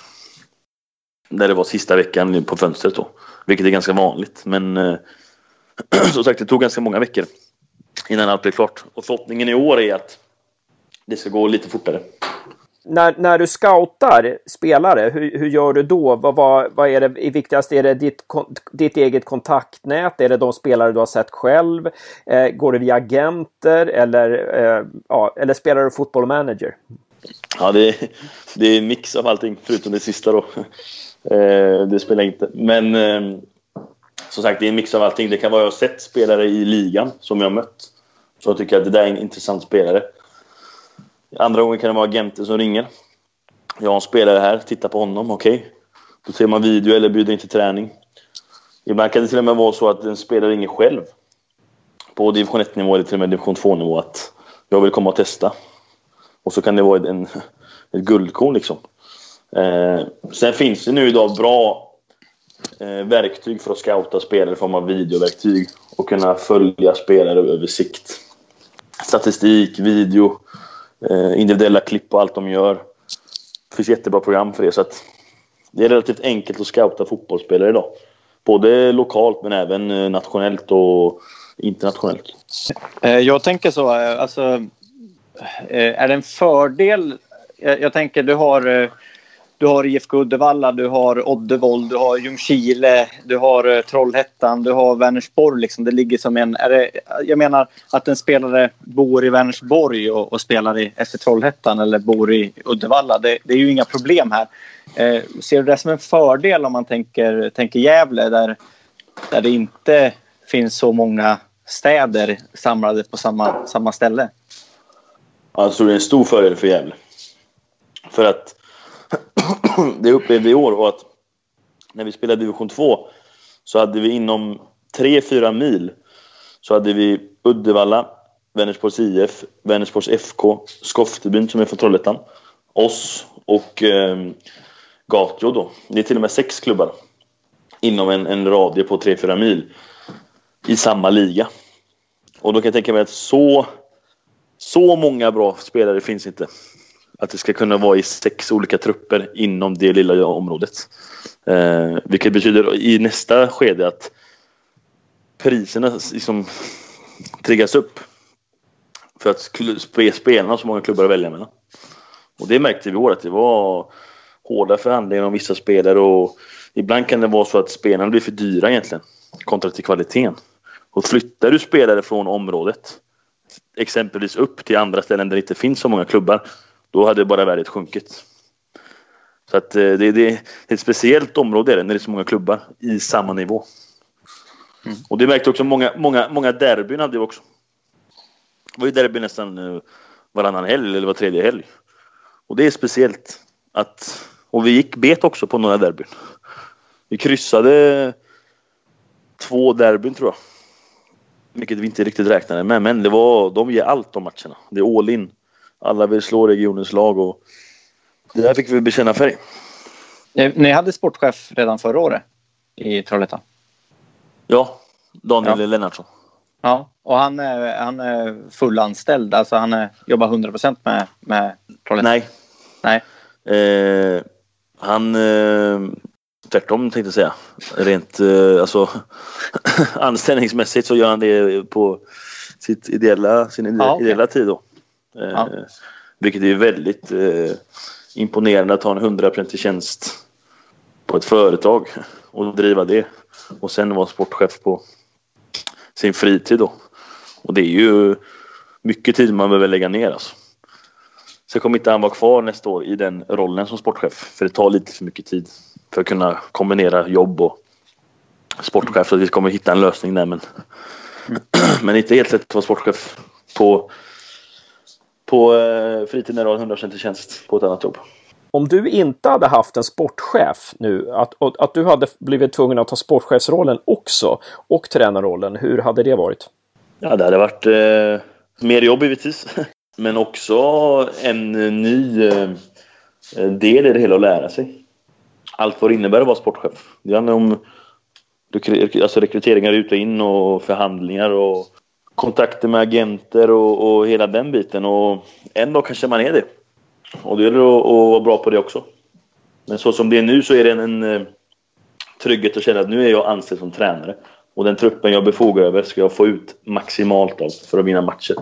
När det var sista veckan på fönstret då. Vilket är ganska vanligt men eh, (clears throat) som sagt det tog ganska många veckor innan allt blev klart. Och förhoppningen i år är att det ska gå lite fortare när, när du scoutar spelare, hur, hur gör du då? Vad, vad, vad är det viktigast? Är det ditt, ditt eget kontaktnät? Är det de spelare du har sett själv? Eh, går det via agenter eller, eh, ja, eller spelar du fotboll manager? Ja, det är, det är en mix av allting förutom det sista då. Eh, det spelar inte. Men eh, som sagt, det är en mix av allting. Det kan vara jag har sett spelare i ligan som jag har mött. Så jag tycker att det där är en intressant spelare. Andra gången kan det vara agenten som ringer. Jag har en spelare här, titta på honom, okej. Okay. Då ser man video eller bjuder in till träning. Ibland kan det till och med vara så att en spelare ringer själv. På division 1-nivå eller till och med division 2-nivå att jag vill komma och testa. Och så kan det vara en, ett guldkorn liksom. Eh, sen finns det nu idag bra eh, verktyg för att scouta spelare i form av videoverktyg och kunna följa spelare över sikt. Statistik, video, Eh, individuella klipp och allt de gör. Det finns jättebra program för det. Så att det är relativt enkelt att scouta fotbollsspelare idag. Både lokalt men även eh, nationellt och internationellt. Eh, jag tänker så, alltså, är det en fördel? Jag tänker du har du har IFK Uddevalla, du har Oddevold, du har Ljungskile, du har eh, Trollhättan, du har Vänersborg. Liksom. Det ligger som en... Är det, jag menar att en spelare bor i Vänersborg och, och spelar i FC Trollhättan eller bor i Uddevalla. Det, det är ju inga problem här. Eh, ser du det som en fördel om man tänker, tänker Gävle där, där det inte finns så många städer samlade på samma, samma ställe? Jag tror det är en stor fördel för Gävle. För att (clears throat) det upplevde vi i år var att när vi spelade division 2 så hade vi inom 3-4 mil så hade vi Uddevalla, Vänersborgs IF, Vänersborgs FK, Skoftebyn som är från Trollhättan, oss och eh, Gatjo då. Det är till och med sex klubbar inom en, en radie på 3-4 mil i samma liga. Och då kan jag tänka mig att så, så många bra spelare finns inte att det ska kunna vara i sex olika trupper inom det lilla området. Eh, vilket betyder i nästa skede att priserna liksom triggas upp. För att spelarna har så många klubbar att välja mellan. Och det märkte vi i år att det var hårda förhandlingar om vissa spelare och ibland kan det vara så att spelarna blir för dyra egentligen kontra till kvaliteten. Och flyttar du spelare från området exempelvis upp till andra ställen där det inte finns så många klubbar då hade bara värdet sjunkit. Så att eh, det, det är ett speciellt område när det är så många klubbar i samma nivå. Mm. Och det märkte också många, många, många derbyn hade vi också. Det var ju derby nästan eh, varannan helg eller var tredje helg. Och det är speciellt att, och vi gick bet också på några derbyn. Vi kryssade två derbyn tror jag. Vilket vi inte riktigt räknade med, men det var, de ger allt de matcherna. Det är all in. Alla vill slå regionens lag och det där fick vi bekänna färg. Ni hade sportchef redan förra året i Trollhättan? Ja, Daniel ja. Lennartsson. Ja, och han är, han är fullanställd, alltså han är, jobbar 100 procent med, med Trollhättan? Nej. Nej. Eh, han... Eh, tvärtom tänkte jag säga. Rent eh, alltså, (laughs) anställningsmässigt så gör han det på sitt ideella, sin ideella, ja, okay. tid då. Eh, ja. Vilket är väldigt eh, imponerande att ha en 100% tjänst på ett företag och driva det. Och sen vara sportchef på sin fritid då. Och det är ju mycket tid man behöver lägga ner alltså. Sen kommer inte han vara kvar nästa år i den rollen som sportchef. För det tar lite för mycket tid för att kunna kombinera jobb och sportchef. Så vi kommer hitta en lösning där men, mm. (clears throat) men inte helt lätt att vara sportchef på, på eh, fritiden har 100% i tjänst på ett annat jobb. Om du inte hade haft en sportchef nu, att, att du hade blivit tvungen att ta sportchefsrollen också och tränarrollen, hur hade det varit? Ja, det hade varit eh, mer jobb givetvis. (laughs) Men också en ny eh, del i det hela att lära sig. Allt vad det innebär att vara sportchef. Det handlar om alltså rekryteringar ut och in och förhandlingar och kontakter med agenter och, och hela den biten. Och en dag kanske man är det. Och det gäller att, att vara bra på det också. Men så som det är nu så är det en, en eh, trygghet att känna att nu är jag anställd som tränare. Och den truppen jag befogar över ska jag få ut maximalt av för att vinna matcher.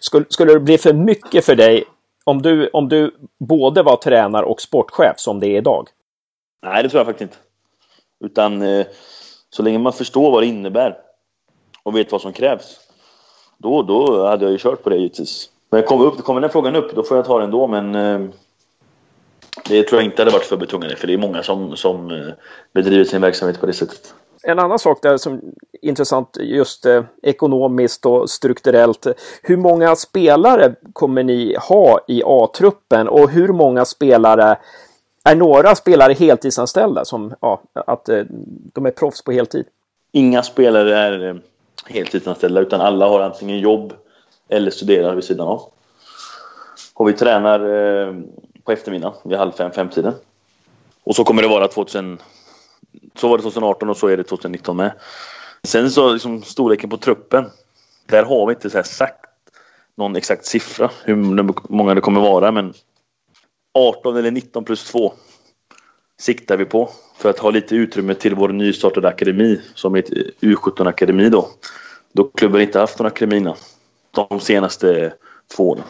Skulle, skulle det bli för mycket för dig om du, om du både var tränare och sportchef som det är idag? Nej, det tror jag faktiskt inte. Utan eh, så länge man förstår vad det innebär och vet vad som krävs. Då, då hade jag ju kört på det givetvis. Men kommer, upp, kommer den frågan upp, då får jag ta den då. Men eh, det tror jag inte hade varit för betungande. För det är många som, som eh, bedriver sin verksamhet på det sättet. En annan sak där som är intressant just eh, ekonomiskt och strukturellt. Hur många spelare kommer ni ha i A-truppen och hur många spelare är några spelare heltidsanställda som ja, att eh, de är proffs på heltid? Inga spelare är eh, heltidsanställda utan alla har antingen jobb eller studerar vid sidan av. Och vi tränar eh, på eftermiddagen vid halv fem, femtiden. Och så kommer det vara 2000, så var det 2018 och så är det 2019 med. Sen så liksom storleken på truppen. Där har vi inte så sagt någon exakt siffra hur många det kommer vara men 18 eller 19 plus 2 siktar vi på för att ha lite utrymme till vår nystartade akademi som är U17-akademi då. Då klubben inte haft någon akademi innan de senaste två åren.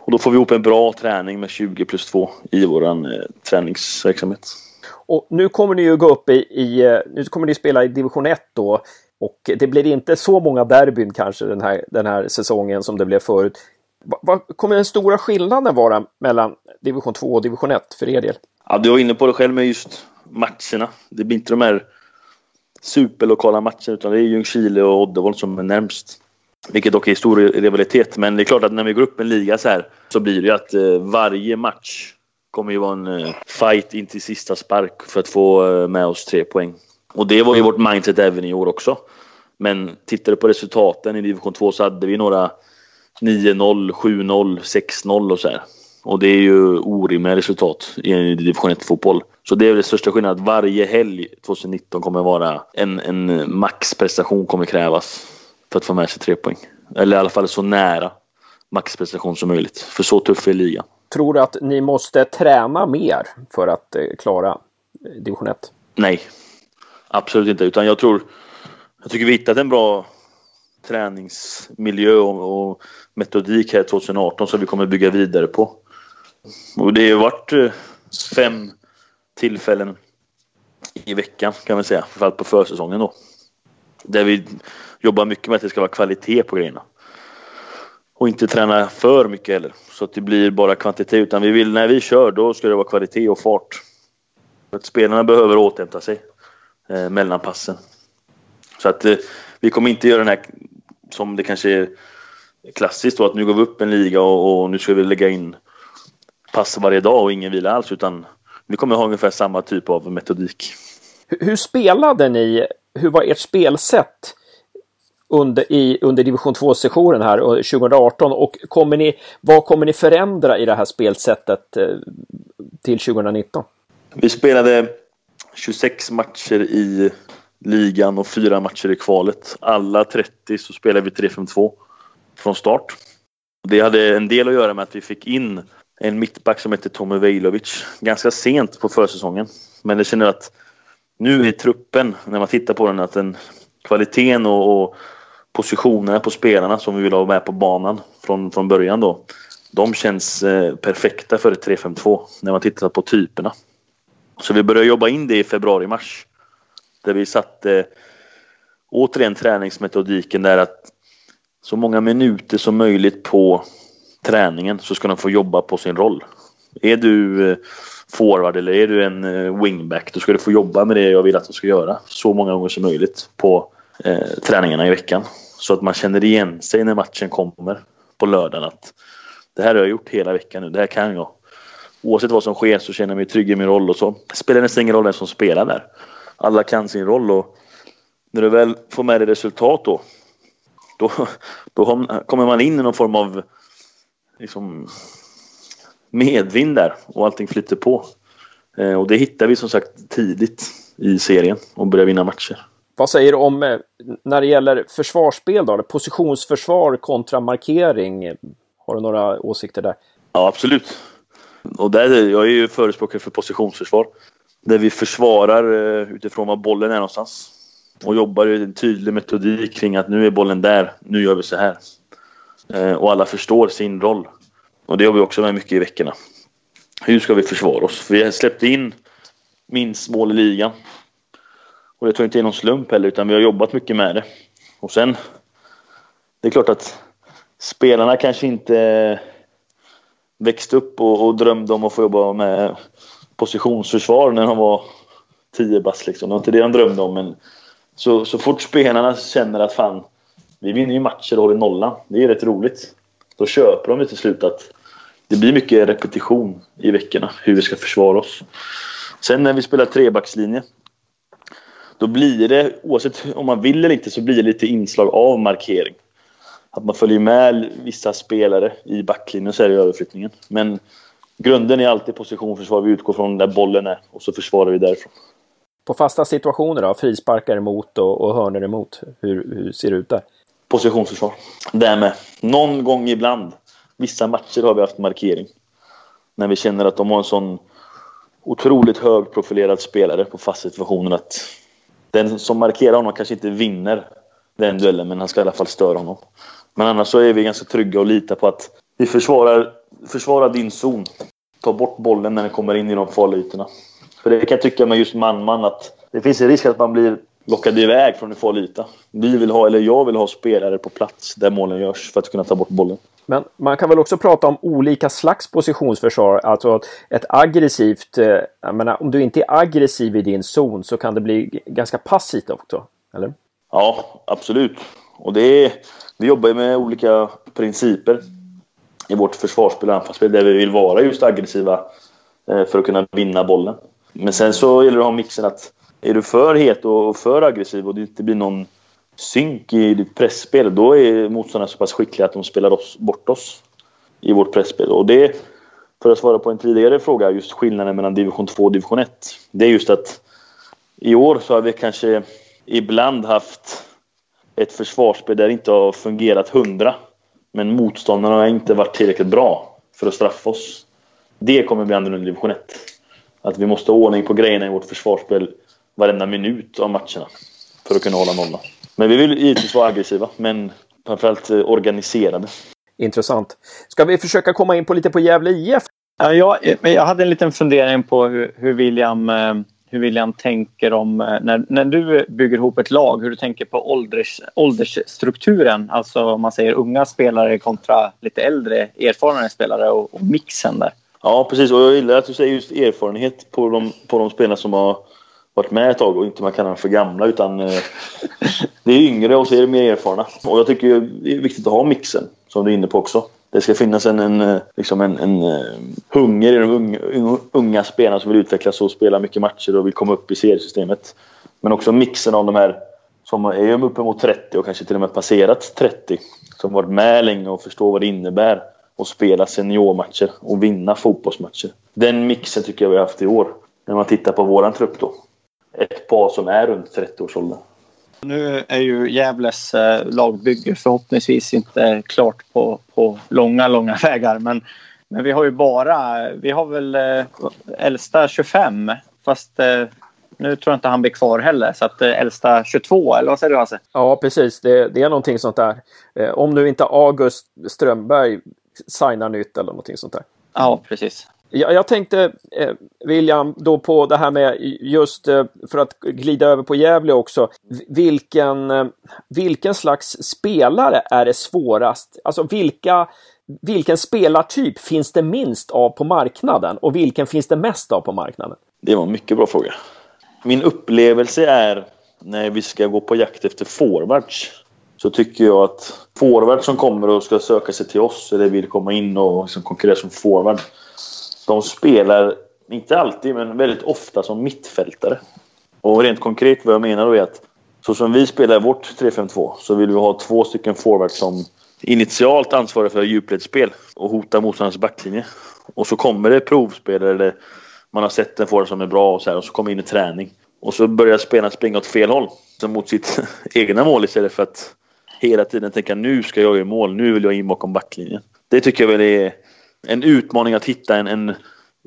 Och då får vi ihop en bra träning med 20 plus 2 i vår eh, träningsverksamhet. Och nu kommer ni ju gå upp i, i, eh, nu kommer ni spela i division 1 då. Och det blir inte så många derbyn kanske den här, den här säsongen som det blev förut. Vad kommer den stora skillnaden vara mellan division 2 och division 1 för er del? Ja, du var inne på det själv med just matcherna. Det blir inte de här superlokala matcherna utan det är Ljungskile och Oddevold som är närmst. Vilket dock är stor rivalitet. Men det är klart att när vi går upp en liga så här så blir det ju att eh, varje match kommer ju vara en eh, fight in till sista spark för att få eh, med oss tre poäng. Och det var ju vårt mindset även i år också. Men tittar du på resultaten i division 2 så hade vi några 9-0, 7-0, 6-0 och så här. Och det är ju orimliga resultat i division 1-fotboll. Så det är det största skillnaden. Varje helg 2019 kommer vara en, en maxprestation kommer krävas för att få med sig tre poäng. Eller i alla fall så nära maxprestation som möjligt. För så tuff är ligan. Tror du att ni måste träna mer för att eh, klara division 1? Nej, absolut inte. Utan jag tror, jag tycker vi hittat en bra träningsmiljö och, och metodik här 2018 som vi kommer bygga vidare på. Och det har varit eh, fem tillfällen i veckan kan man säga, framförallt på försäsongen då. Där vi jobbar mycket med att det ska vara kvalitet på grejerna. Och inte träna för mycket heller, så att det blir bara kvantitet. Utan vi vill, när vi kör, då ska det vara kvalitet och fart. Att spelarna behöver återhämta sig eh, mellan passen. Så att eh, vi kommer inte göra den här, som det kanske är klassiskt då, att nu går vi upp en liga och, och nu ska vi lägga in pass varje dag och ingen vila alls. Utan vi kommer ha ungefär samma typ av metodik. Hur, hur spelade ni? Hur var ert spelsätt under, i, under division 2-sessionen här 2018 och kommer ni, vad kommer ni förändra i det här spelsättet eh, till 2019? Vi spelade 26 matcher i ligan och fyra matcher i kvalet. Alla 30 så spelade vi 3-5-2 från start. Det hade en del att göra med att vi fick in en mittback som heter Tommy Vejlovic ganska sent på försäsongen. Men jag känner att nu i truppen, när man tittar på den, att den kvaliteten och, och positionerna på spelarna som vi vill ha med på banan från, från början då. De känns eh, perfekta för ett 3-5-2 när man tittar på typerna. Så vi började jobba in det i februari-mars. Där vi satte eh, återigen träningsmetodiken där att så många minuter som möjligt på träningen så ska de få jobba på sin roll. Är du eh, forward eller är du en eh, wingback då ska du få jobba med det jag vill att du ska göra så många gånger som möjligt på eh, träningarna i veckan. Så att man känner igen sig när matchen kommer på lördagen att det här har jag gjort hela veckan nu, det här kan jag. Oavsett vad som sker så känner jag mig trygg i min roll och så spelar det ingen roll vem som spelar där. Alla kan sin roll och när du väl får med dig resultat då, då, då (laughs) kommer man in i någon form av liksom, medvind där och allting flyter på. Eh, och det hittar vi som sagt tidigt i serien och börjar vinna matcher. Vad säger du om eh, när det gäller försvarsspel då? Positionsförsvar kontra markering? Har du några åsikter där? Ja, absolut. Och där, jag är ju förespråkare för positionsförsvar. Där vi försvarar eh, utifrån var bollen är någonstans. Och jobbar i en tydlig metodik kring att nu är bollen där, nu gör vi så här. Eh, och alla förstår sin roll. Och det jobbar vi också med mycket i veckorna. Hur ska vi försvara oss? Vi har släppt in minst mål i ligan. Och det tror inte är någon slump heller, utan vi har jobbat mycket med det. Och sen, det är klart att spelarna kanske inte eh, växte upp och, och drömde om att få jobba med positionsförsvar när de var 10 bast liksom. Det var inte det de drömde om, men så, så fort spelarna känner att fan, vi vinner ju matcher och håller nollan. Det är rätt roligt. Då köper de till slut att det blir mycket repetition i veckorna hur vi ska försvara oss. Sen när vi spelar trebackslinje då blir det, oavsett om man vill eller inte, så blir det lite inslag av markering. Att man följer med vissa spelare i backlinjen så är det överflyttningen. Men grunden är alltid positionförsvar. Vi utgår från där bollen är och så försvarar vi därifrån. På fasta situationer då? Frisparkar emot och, och hörnor emot. Hur, hur ser det ut där? Positionsförsvar. Därmed. Någon gång ibland. Vissa matcher har vi haft markering. När vi känner att de har en sån otroligt högprofilerad spelare på fast situationen att den som markerar honom kanske inte vinner den duellen, men han ska i alla fall störa honom. Men annars så är vi ganska trygga och litar på att vi försvarar, försvarar din zon. Ta bort bollen när den kommer in i de farliga ytorna. För det kan jag tycka med just man-man att det finns en risk att man blir lockad iväg från en farlig yta. Vi vill ha, eller jag vill ha spelare på plats där målen görs för att kunna ta bort bollen. Men man kan väl också prata om olika slags positionsförsvar. Alltså ett aggressivt... Eh, jag menar, om du inte är aggressiv i din zon så kan det bli ganska passivt också. Eller? Ja, absolut. Och det är, vi jobbar med olika principer i vårt försvarsspel och anfallsspel där vi vill vara just aggressiva eh, för att kunna vinna bollen. Men sen så gäller det att ha mixen att är du för het och för aggressiv och det inte blir någon synk i ditt pressspel då är motståndarna så pass skickliga att de spelar oss, bort oss i vårt pressspel. Och det, för att svara på en tidigare fråga, just skillnaden mellan division 2 och division 1. Det är just att i år så har vi kanske ibland haft ett försvarsspel där det inte har fungerat hundra. Men motståndarna har inte varit tillräckligt bra för att straffa oss. Det kommer bli annorlunda i division 1. Att vi måste ha ordning på grejerna i vårt försvarsspel varenda minut av matcherna. För att kunna hålla nollan. Men vi vill givetvis vara aggressiva, men framförallt eh, organiserade. Intressant. Ska vi försöka komma in på lite på Gävle IF? Ja, jag, jag hade en liten fundering på hur, hur William eh, hur William tänker om eh, när, när du bygger ihop ett lag, hur du tänker på ålders, åldersstrukturen. Alltså om man säger unga spelare kontra lite äldre erfarna spelare och, och mixen där. Ja, precis. Och jag gillar att du säger just erfarenhet på de, på de spelarna som har varit med ett tag och inte man kallar dem för gamla utan eh, det är yngre och så är det mer erfarna. Och jag tycker det är viktigt att ha mixen som du är inne på också. Det ska finnas en, en, eh, liksom en, en eh, hunger i de unga, unga spelarna som vill utvecklas och spela mycket matcher och vill komma upp i seriesystemet. Men också mixen av de här som är uppemot 30 och kanske till och med passerat 30. Som varit med länge och förstår vad det innebär att spela seniormatcher och vinna fotbollsmatcher. Den mixen tycker jag vi har haft i år. När man tittar på våran trupp då. Ett par som är runt 30-årsåldern. Nu är ju Gävles eh, lagbygge förhoppningsvis inte klart på, på långa, långa (laughs) vägar. Men, men vi har ju bara, vi har väl eh, äldsta 25 fast eh, nu tror jag inte han blir kvar heller. Så att äldsta 22 eller vad säger du Hasse? Ja precis, det, det är någonting sånt där. om nu inte August Strömberg signar nytt eller någonting sånt där. Ja precis. Jag, jag tänkte, eh, William, då på det här med just eh, för att glida över på Gävle också. Vilken, eh, vilken slags spelare är det svårast? Alltså vilka, vilken spelartyp finns det minst av på marknaden och vilken finns det mest av på marknaden? Det var en mycket bra fråga. Min upplevelse är när vi ska gå på jakt efter forwards så tycker jag att forwards som kommer och ska söka sig till oss eller vill komma in och liksom konkurrera som forward de spelar, inte alltid, men väldigt ofta som mittfältare. Och rent konkret vad jag menar då är att så som vi spelar vårt 3-5-2 så vill vi ha två stycken forwards som initialt ansvarar för djupledsspel och hotar motståndarens backlinje. Och så kommer det provspelare eller man har sett en forward som är bra och så här, och så kommer in i träning. Och så börjar spelarna springa åt fel håll. Så mot sitt (laughs) egna mål istället för att hela tiden tänka nu ska jag göra mål, nu vill jag in bakom backlinjen. Det tycker jag väl är en utmaning att hitta en, en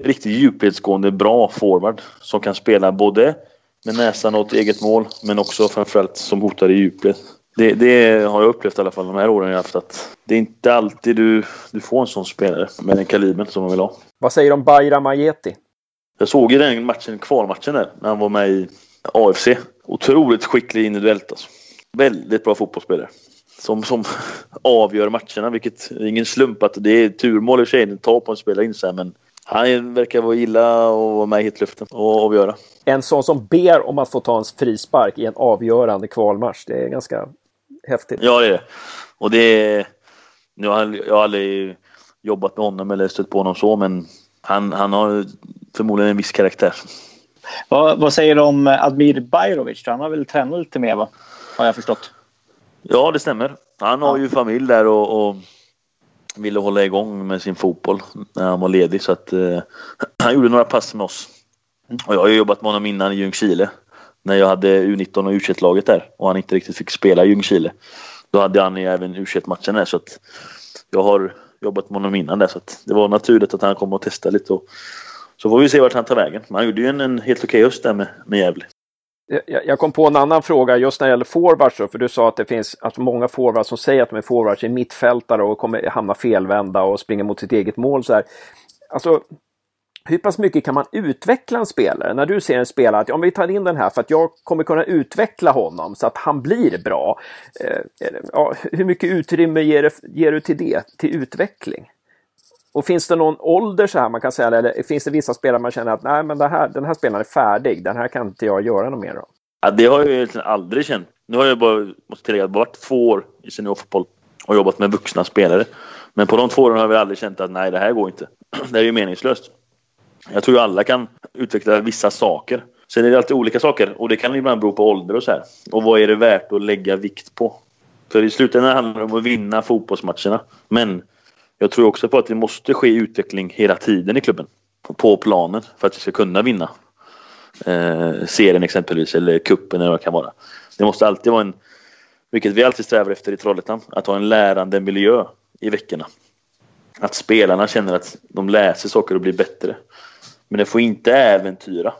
riktigt djupledsgående bra forward som kan spela både med näsan åt eget mål men också framförallt som hotar i djupled. Det, det, har jag upplevt i alla fall de här åren jag haft att det är inte alltid du, du får en sån spelare med den kalibern som man vill ha. Vad säger du om Bayram Ajeti? Jag såg ju den matchen, kvalmatchen där, när han var med i AFC. Otroligt skicklig individuellt alltså. Väldigt bra fotbollsspelare som, som avgör matcherna. Vilket är ingen slump att det är turmål i sig, tar på en spelare in sig, men han verkar vara gilla och vara med i hitluften och avgöra. En sån som ber om att få ta en frispark i en avgörande kvalmatch. Det är ganska häftigt. Ja, det är det. Och det är... Jag har, jag har aldrig jobbat med honom eller stött på honom så, men han, han har förmodligen en viss karaktär. Vad, vad säger du om Admir Bajrovic? Han har väl tränat lite mer, va? Har jag förstått. Ja, det stämmer. Han har ju familj där och, och ville hålla igång med sin fotboll när han var ledig. Så att, eh, (clears throat) han gjorde några pass med oss. Och jag har ju jobbat med honom innan i Ljungskile. När jag hade U19 och U21-laget där och han inte riktigt fick spela i Ljungskile. Då hade han även U21-matchen där så att jag har jobbat med honom innan där så att det var naturligt att han kom och testade lite. Och, så får vi se vart han tar vägen. Men han gjorde ju en, en helt okej höst där med, med Gävle. Jag kom på en annan fråga just när det gäller forwards. Då, för du sa att det finns alltså många forwards som säger att de är forwards, är mittfältare och kommer hamna felvända och springer mot sitt eget mål. Så här. Alltså, hur pass mycket kan man utveckla en spelare? När du ser en spelare att om vi tar in den här för att jag kommer kunna utveckla honom så att han blir bra. Eh, ja, hur mycket utrymme ger, ger du till det, till utveckling? Och finns det någon ålder så här man kan säga, eller finns det vissa spelare man känner att nej men här, den här spelaren är färdig, den här kan inte jag göra något mer av? Ja, det har jag egentligen aldrig känt. Nu har jag bara, måste tillägga, varit två år i seniorfotboll och jobbat med vuxna spelare. Men på de två åren har jag aldrig känt att nej, det här går inte. (clears throat) Det är ju meningslöst. Jag tror ju alla kan utveckla vissa saker. Sen är det alltid olika saker och det kan ibland bero på ålder och så här. Och vad är det värt att lägga vikt på? För i slutändan handlar det om att vinna fotbollsmatcherna. Men jag tror också på att det måste ske utveckling hela tiden i klubben. På planen för att vi ska kunna vinna eh, serien exempelvis eller kuppen eller vad det kan vara. Det måste alltid vara en, vilket vi alltid strävar efter i Trollhättan, att ha en lärande miljö i veckorna. Att spelarna känner att de läser saker och blir bättre. Men det får inte äventyra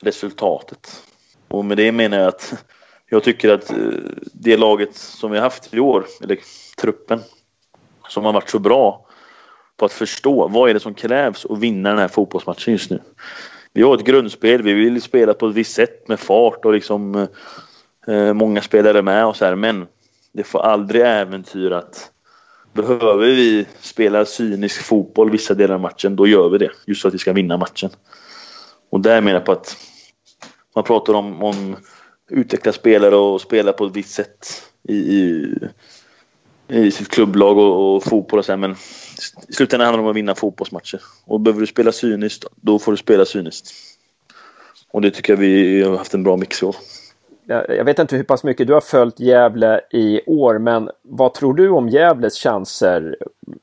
resultatet. Och med det menar jag att jag tycker att eh, det laget som vi har haft i år, eller truppen, som har varit så bra på att förstå vad är det som krävs att vinna den här fotbollsmatchen just nu. Vi har ett grundspel, vi vill spela på ett visst sätt med fart och liksom eh, många spelare med och så här, men det får aldrig äventyra att behöver vi spela cynisk fotboll vissa delar av matchen, då gör vi det. Just för att vi ska vinna matchen. Och där menar jag på att man pratar om, om utveckla spelare och spela på ett visst sätt i, i, i sitt klubblag och, och fotboll och så här, men i slutändan handlar det om att vinna fotbollsmatcher. Och behöver du spela cyniskt, då får du spela cyniskt. Och det tycker jag vi har haft en bra mix i år. Jag vet inte hur pass mycket du har följt Gävle i år, men vad tror du om Gävles chanser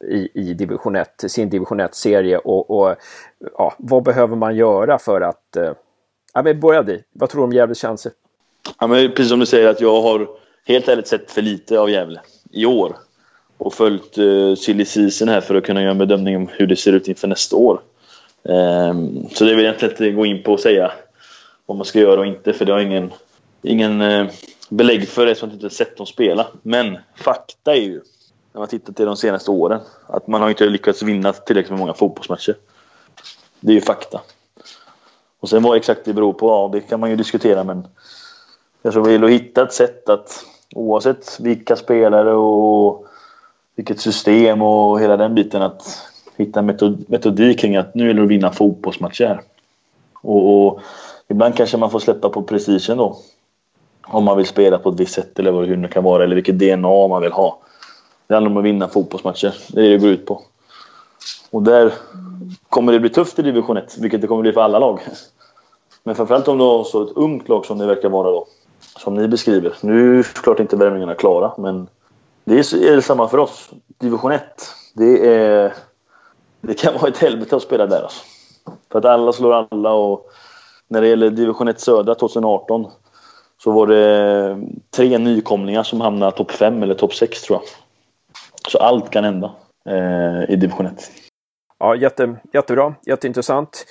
i, i division 1, sin division 1-serie och, och ja, vad behöver man göra för att... Eh, ja, men börja di. Vad tror du om Gävles chanser? Ja, men precis som du säger att jag har helt ärligt sett för lite av Gävle i år och följt uh, silly season här för att kunna göra en bedömning om hur det ser ut inför nästa år. Um, så det vill jag egentligen inte gå in på och säga vad man ska göra och inte för det har ingen, ingen uh, belägg för det som inte sett dem spela. Men fakta är ju, när man tittar till de senaste åren, att man har inte lyckats vinna tillräckligt med många fotbollsmatcher. Det är ju fakta. Och sen vad exakt det beror på, ja det kan man ju diskutera men jag tror vi vill hitta ett sätt att oavsett vilka spelare och vilket system och hela den biten att hitta metod, metodik kring att nu gäller det att vinna fotbollsmatcher. Och, och, ibland kanske man får släppa på prestigen då. Om man vill spela på ett visst sätt eller hur det kan vara eller vilket DNA man vill ha. Det handlar om att vinna fotbollsmatcher. Det är det det går ut på. Och där kommer det bli tufft i division 1, vilket det kommer bli för alla lag. Men framförallt om du har så ett ungt lag som det verkar vara då. Som ni beskriver. Nu är såklart inte värmningarna klara, men det är samma för oss. Division 1, det, är, det kan (laughs) vara ett helvete att spela där. Alltså. För att alla slår alla och när det gäller division 1 södra 2018 så var det tre nykomlingar som hamnade topp 5 eller topp 6 tror jag. Så allt kan hända eh, i division 1. Ja, jätte, jättebra, jätteintressant.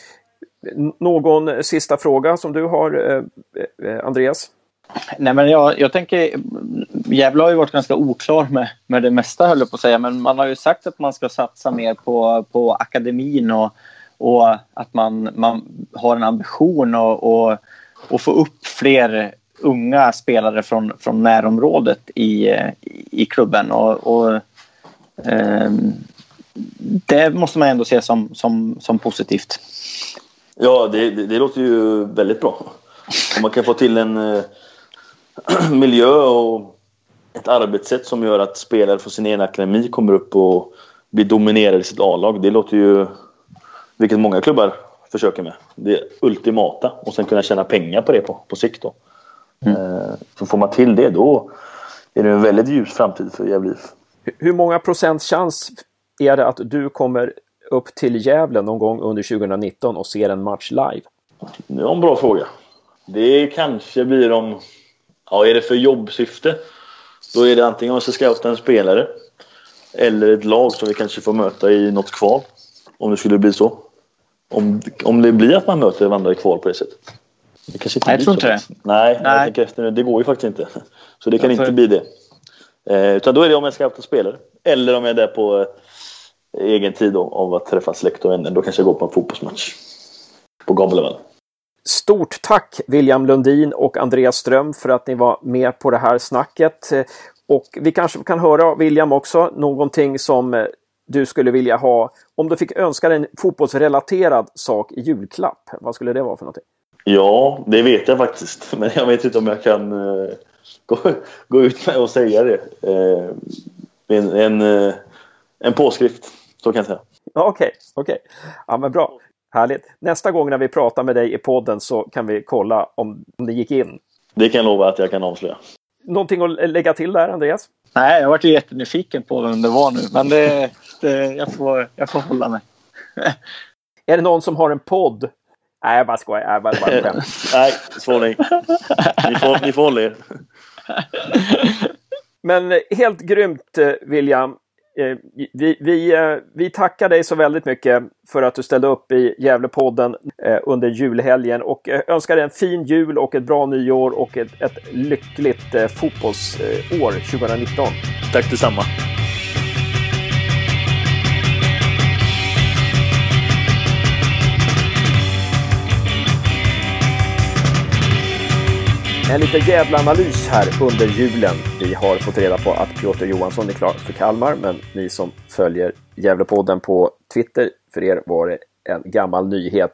Någon sista fråga som du har, eh, eh Andreas? Nej, men jag, jag tänker, Gävle har ju varit ganska oklar med, med det mesta höll jag på att säga, men man har ju sagt att man ska satsa mer på, på akademin och, och att man, man har en ambition och, och, och få upp fler unga spelare från, från närområdet i, i klubben. Och, och eh, det måste man ändå se som, som, som positivt. Ja, det, det, det låter ju väldigt bra. Om man kan få till en eh, (clears throat) miljö och ett arbetssätt som gör att spelare från sin egen akademi kommer upp och blir dominerade i sitt A-lag. Det låter ju, vilket många klubbar försöker med, det ultimata. Och sen kunna tjäna pengar på det på, på sikt. Då. Mm. Eh, så får man till det då är det en väldigt ljus framtid för Gävle IF. Hur många procents chans är det att du kommer upp till Gävle någon gång under 2019 och ser en match live? Det är en bra fråga. Det kanske blir om Ja, är det för jobbsyfte då är det antingen om man ska scouta en spelare eller ett lag som vi kanske får möta i något kval. Om det skulle bli så. Om, om det blir att man möter varandra i kval på det sättet. Det kanske inte Nej, jag tror inte det. Nej, Nej. Jag tänker efter nu. Det går ju faktiskt inte. (laughs) Så det kan inte bli det. Eh, utan då är det om jag scoutar spelare. Eller om jag är där på eh, egen tid då, av att träffa släkt och vänner. Då kanske jag går på en fotbollsmatch. På Gabelevall. Stort tack William Lundin och Andreas Ström för att ni var med på det här snacket. Och vi kanske kan höra William också någonting som eh, du skulle vilja ha om du fick önska dig en fotbollsrelaterad sak i julklapp. Vad skulle det vara för någonting? Ja, det vet jag faktiskt. (laughs) Men jag vet inte om jag kan uh, gå, gå ut med och säga det. Uh, en, en, uh, en påskrift, så kan jag säga. Okej, okay, okej. Okay. Ja, men bra. Härligt. Nästa gång när vi pratar med dig i podden så kan vi kolla om, om det gick in. Det kan jag lova att jag kan avslöja. Någonting att lägga till där, Andreas? Nej, jag varit jättenyfiken på vem det var nu, men det, det, jag, får, jag får hålla mig. (laughs) är det någon som har en podd? Nej, jag bara skojar. Jag bara, bara (laughs) Nej, svår nej. Ni får, ni får hålla er. Men helt grymt, William. Eh, vi, vi, eh, vi tackar dig så väldigt mycket för att du ställde upp i Gävlepodden eh, under julhelgen och önskar dig en fin jul och ett bra nyår och ett, ett lyckligt fotbollsår 2019. Tack detsamma. En liten jävla analys här under julen. Vi har fått reda på att Piotr Johansson är klar för Kalmar, men ni som följer Gävlepodden på Twitter, för er var det en gammal nyhet.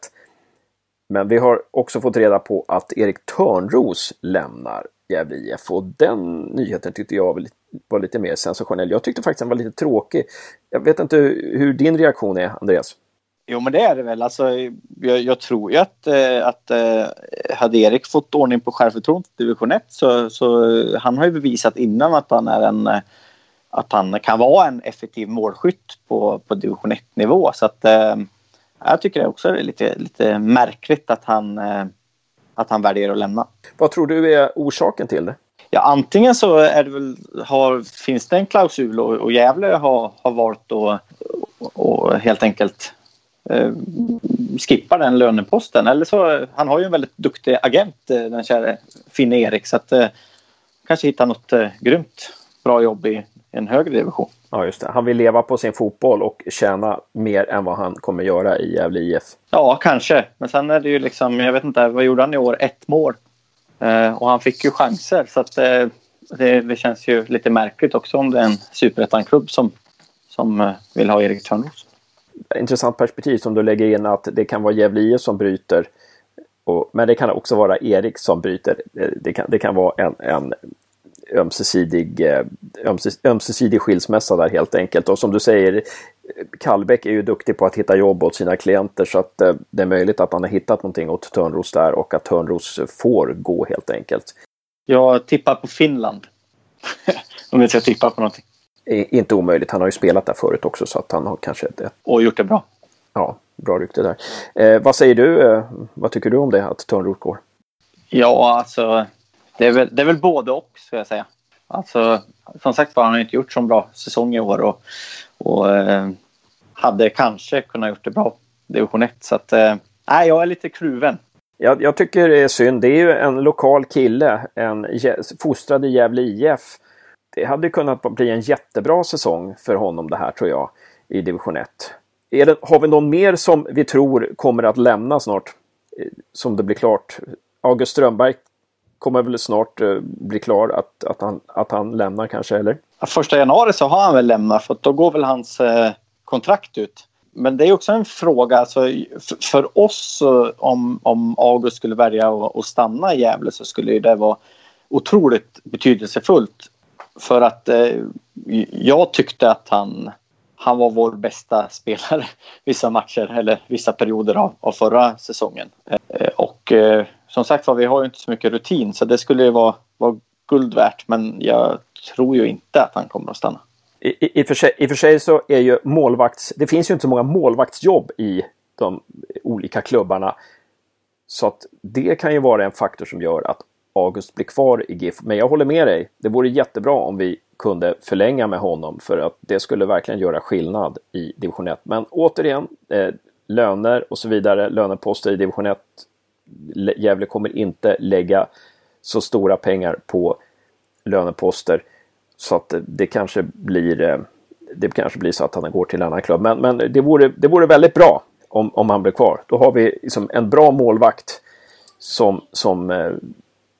Men vi har också fått reda på att Erik Törnros lämnar Gävle IF och den nyheten tyckte jag var lite mer sensationell. Jag tyckte faktiskt den var lite tråkig. Jag vet inte hur din reaktion är, Andreas? Jo, men det är det väl. Alltså, jag, jag tror ju att, eh, att eh, hade Erik fått ordning på självförtroendet i division 1 så, så han har ju bevisat innan att han är en att han kan vara en effektiv målskytt på, på division 1-nivå. Så att, eh, jag tycker det också är lite, lite märkligt att han, eh, att han väljer att lämna. Vad tror du är orsaken till det? Ja, antingen så är det väl, har, finns det en klausul och, och Gävle har, har valt att och helt enkelt eh, skippa den löneposten. Eller så, han har ju en väldigt duktig agent, eh, den kära Finne Erik, så att eh, kanske hitta något eh, grymt bra jobb i en högre division. Ja, just det. Han vill leva på sin fotboll och tjäna mer än vad han kommer göra i Gävle IF. Ja, kanske. Men sen är det ju liksom, jag vet inte, vad gjorde han i år? Ett mål. Eh, och han fick ju chanser så att eh, det, det, känns ju lite märkligt också om det är en superettan-klubb som, som eh, vill ha Erik Törnros intressant perspektiv som du lägger in att det kan vara Gävle IF som bryter. Och, men det kan också vara Erik som bryter. Eh, det kan, det kan vara en, en ömsesidig, eh, ömses, ömsesidig skilsmässa där helt enkelt. Och som du säger, Kallbäck är ju duktig på att hitta jobb åt sina klienter så att eh, det är möjligt att han har hittat någonting åt Törnros där och att Törnros får gå helt enkelt. Jag tippar på Finland. (laughs) Om jag ska tippa på någonting inte omöjligt. Han har ju spelat där förut också så att han har kanske ett... Och gjort det bra. Ja, bra rykte där. Eh, vad säger du? Eh, vad tycker du om det, att Törnroth går? Ja, alltså det är, väl, det är väl både och, ska jag säga. Alltså, som sagt var, han har inte gjort så bra säsong i år och, och eh, hade kanske kunnat gjort det bra division 1. Så att, eh, jag är lite kluven. Jag, jag, tycker det är synd. Det är ju en lokal kille, en fostrad i Gävle IF det hade kunnat bli en jättebra säsong för honom det här tror jag i division 1. Det, har vi någon mer som vi tror kommer att lämna snart? Eh, som det blir klart. August Strömberg kommer väl snart eh, bli klar att, att, han, att han lämnar kanske, eller? första januari så har han väl lämnat för då går väl hans eh, kontrakt ut. Men det är också en fråga, alltså, för oss om, om August skulle välja att stanna i Gävle så skulle det vara otroligt betydelsefullt för att eh, jag tyckte att han, han var vår bästa (laughs) spelare vissa matcher eller vissa perioder av, av förra säsongen. Eh, och eh, som sagt var, vi har ju inte så mycket rutin så det skulle ju vara, vara guld värt. Men jag tror ju inte att han kommer att stanna. I, i, i, för sig, I för sig så är ju målvakts... Det finns ju inte så många målvaktsjobb i de olika klubbarna. Så att det kan ju vara en faktor som gör att August blir kvar i GIF. Men jag håller med dig. Det vore jättebra om vi kunde förlänga med honom för att det skulle verkligen göra skillnad i division 1. Men återigen, eh, löner och så vidare, löneposter i division 1. Gävle kommer inte lägga så stora pengar på löneposter så att eh, det kanske blir eh, det kanske blir så att han går till en annan klubb. Men, men det, vore, det vore väldigt bra om, om han blir kvar. Då har vi liksom en bra målvakt som, som eh,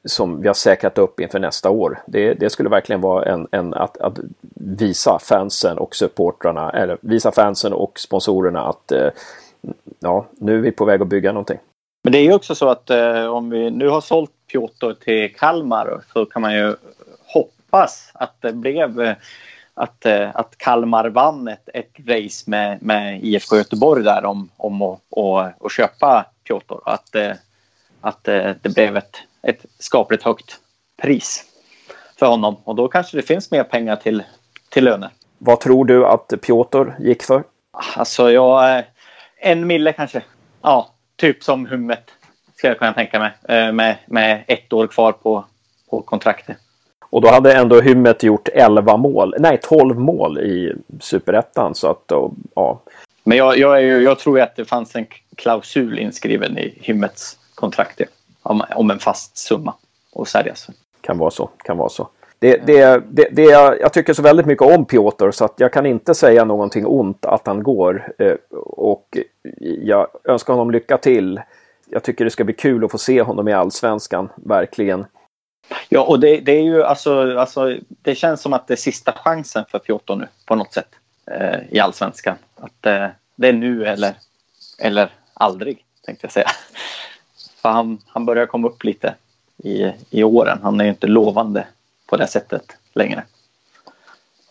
som vi har säkrat upp inför nästa år. Det, det skulle verkligen vara en, en att, att, visa fansen och supportrarna, eller visa fansen och sponsorerna att eh, ja, nu är vi på väg att bygga någonting. Men det är ju också så att eh, om vi nu har sålt Piotr till Kalmar så kan man ju hoppas att det blev eh, att, eh, att Kalmar vann ett, ett race med, med IFK Göteborg där om, om att och, och köpa Piotr. Att, eh, att det blev ett ett skapligt högt pris för honom. Och då kanske det finns mer pengar till, till löner. Vad tror du att Piotr gick för? Alltså, jag... En mille kanske. Ja, typ som Hummet. Ska jag kunna tänka mig. Eh, med, med ett år kvar på, på kontraktet. Och då hade ändå Hymmet gjort 11 mål, nej 12 mål i superettan. Så att, och, ja. Men jag, jag, ju, jag tror att det fanns en klausul inskriven i Hymmets kontrakt om, en fast summa att säljas. Kan vara så, kan vara så. Det, det, det, det, jag tycker så väldigt mycket om Piotr så att jag kan inte säga någonting ont att han går. Eh, och jag önskar honom lycka till. Jag tycker det ska bli kul att få se honom i Allsvenskan, verkligen. Ja, och det, det är ju alltså, alltså, det känns som att det är sista chansen för Piotr nu på något sätt eh, i Allsvenskan. Att eh, det är nu eller, eller aldrig, tänkte jag säga. För han, han börjar komma upp lite i, i åren. Han är ju inte lovande på det sättet längre.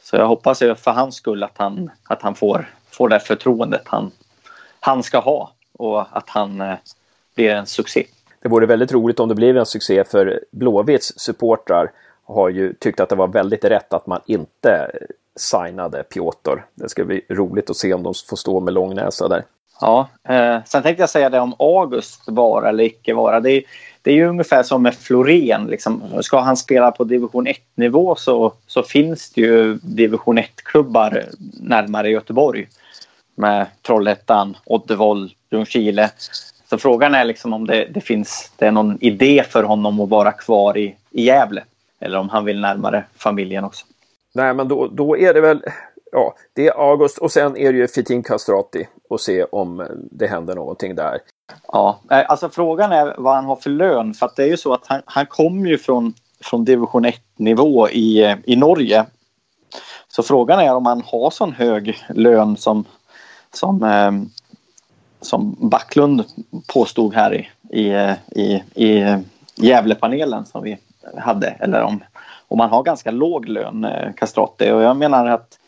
Så jag hoppas ju för hans skull att han, att han får, får det förtroendet han, han ska ha och att han eh, blir en succé. Det vore väldigt roligt om det blev en succé för Blåvitts supportrar har ju tyckt att det var väldigt rätt att man inte signade Piotr. Det ska bli roligt att se om de får stå med lång näsa där. Ja, eh, sen tänkte jag säga det om August vara eller icke vara. Det är, det är ju ungefär som med Florén. Liksom. Ska han spela på division 1-nivå så, så finns det ju division 1-klubbar närmare Göteborg. Med Trollhättan, Oddevoll, Ljungskile. Så frågan är liksom om det, det finns det är någon idé för honom att vara kvar i, i Gävle. Eller om han vill närmare familjen också. Nej, men då, då är det väl ja, det är August och sen är det ju Fitin Castrati och se om det händer någonting där. Ja, eh, alltså frågan är vad han har för lön för att det är ju så att han, han kommer ju från, från division 1 nivå i, i Norge. Så frågan är om han har sån hög lön som, som, eh, som Backlund påstod här i, i, i, i Gävlepanelen som vi hade eller om, om han har ganska låg lön, eh, Castrati. Och jag menar att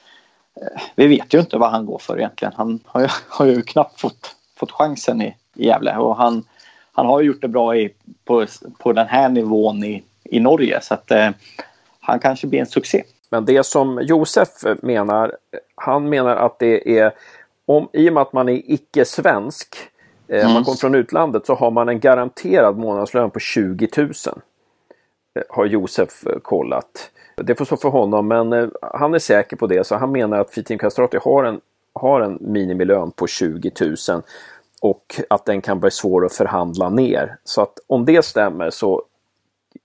vi vet ju inte vad han går för egentligen. Han har ju, (laughs) har ju knappt fått, fått chansen i, i Gävle och han, han har gjort det bra i, på, på den här nivån i, i Norge så att eh, han kanske blir en succé. Men det som Josef menar, han menar att det är om, i och med att man är icke-svensk, eh, mm. man kommer från utlandet, så har man en garanterad månadslön på 20 000. Eh, har Josef eh, kollat. Det får stå för honom, men eh, han är säker på det, så han menar att Fitin Castrati har en, har en minimilön på 20 000 och att den kan bli svår att förhandla ner. Så att om det stämmer så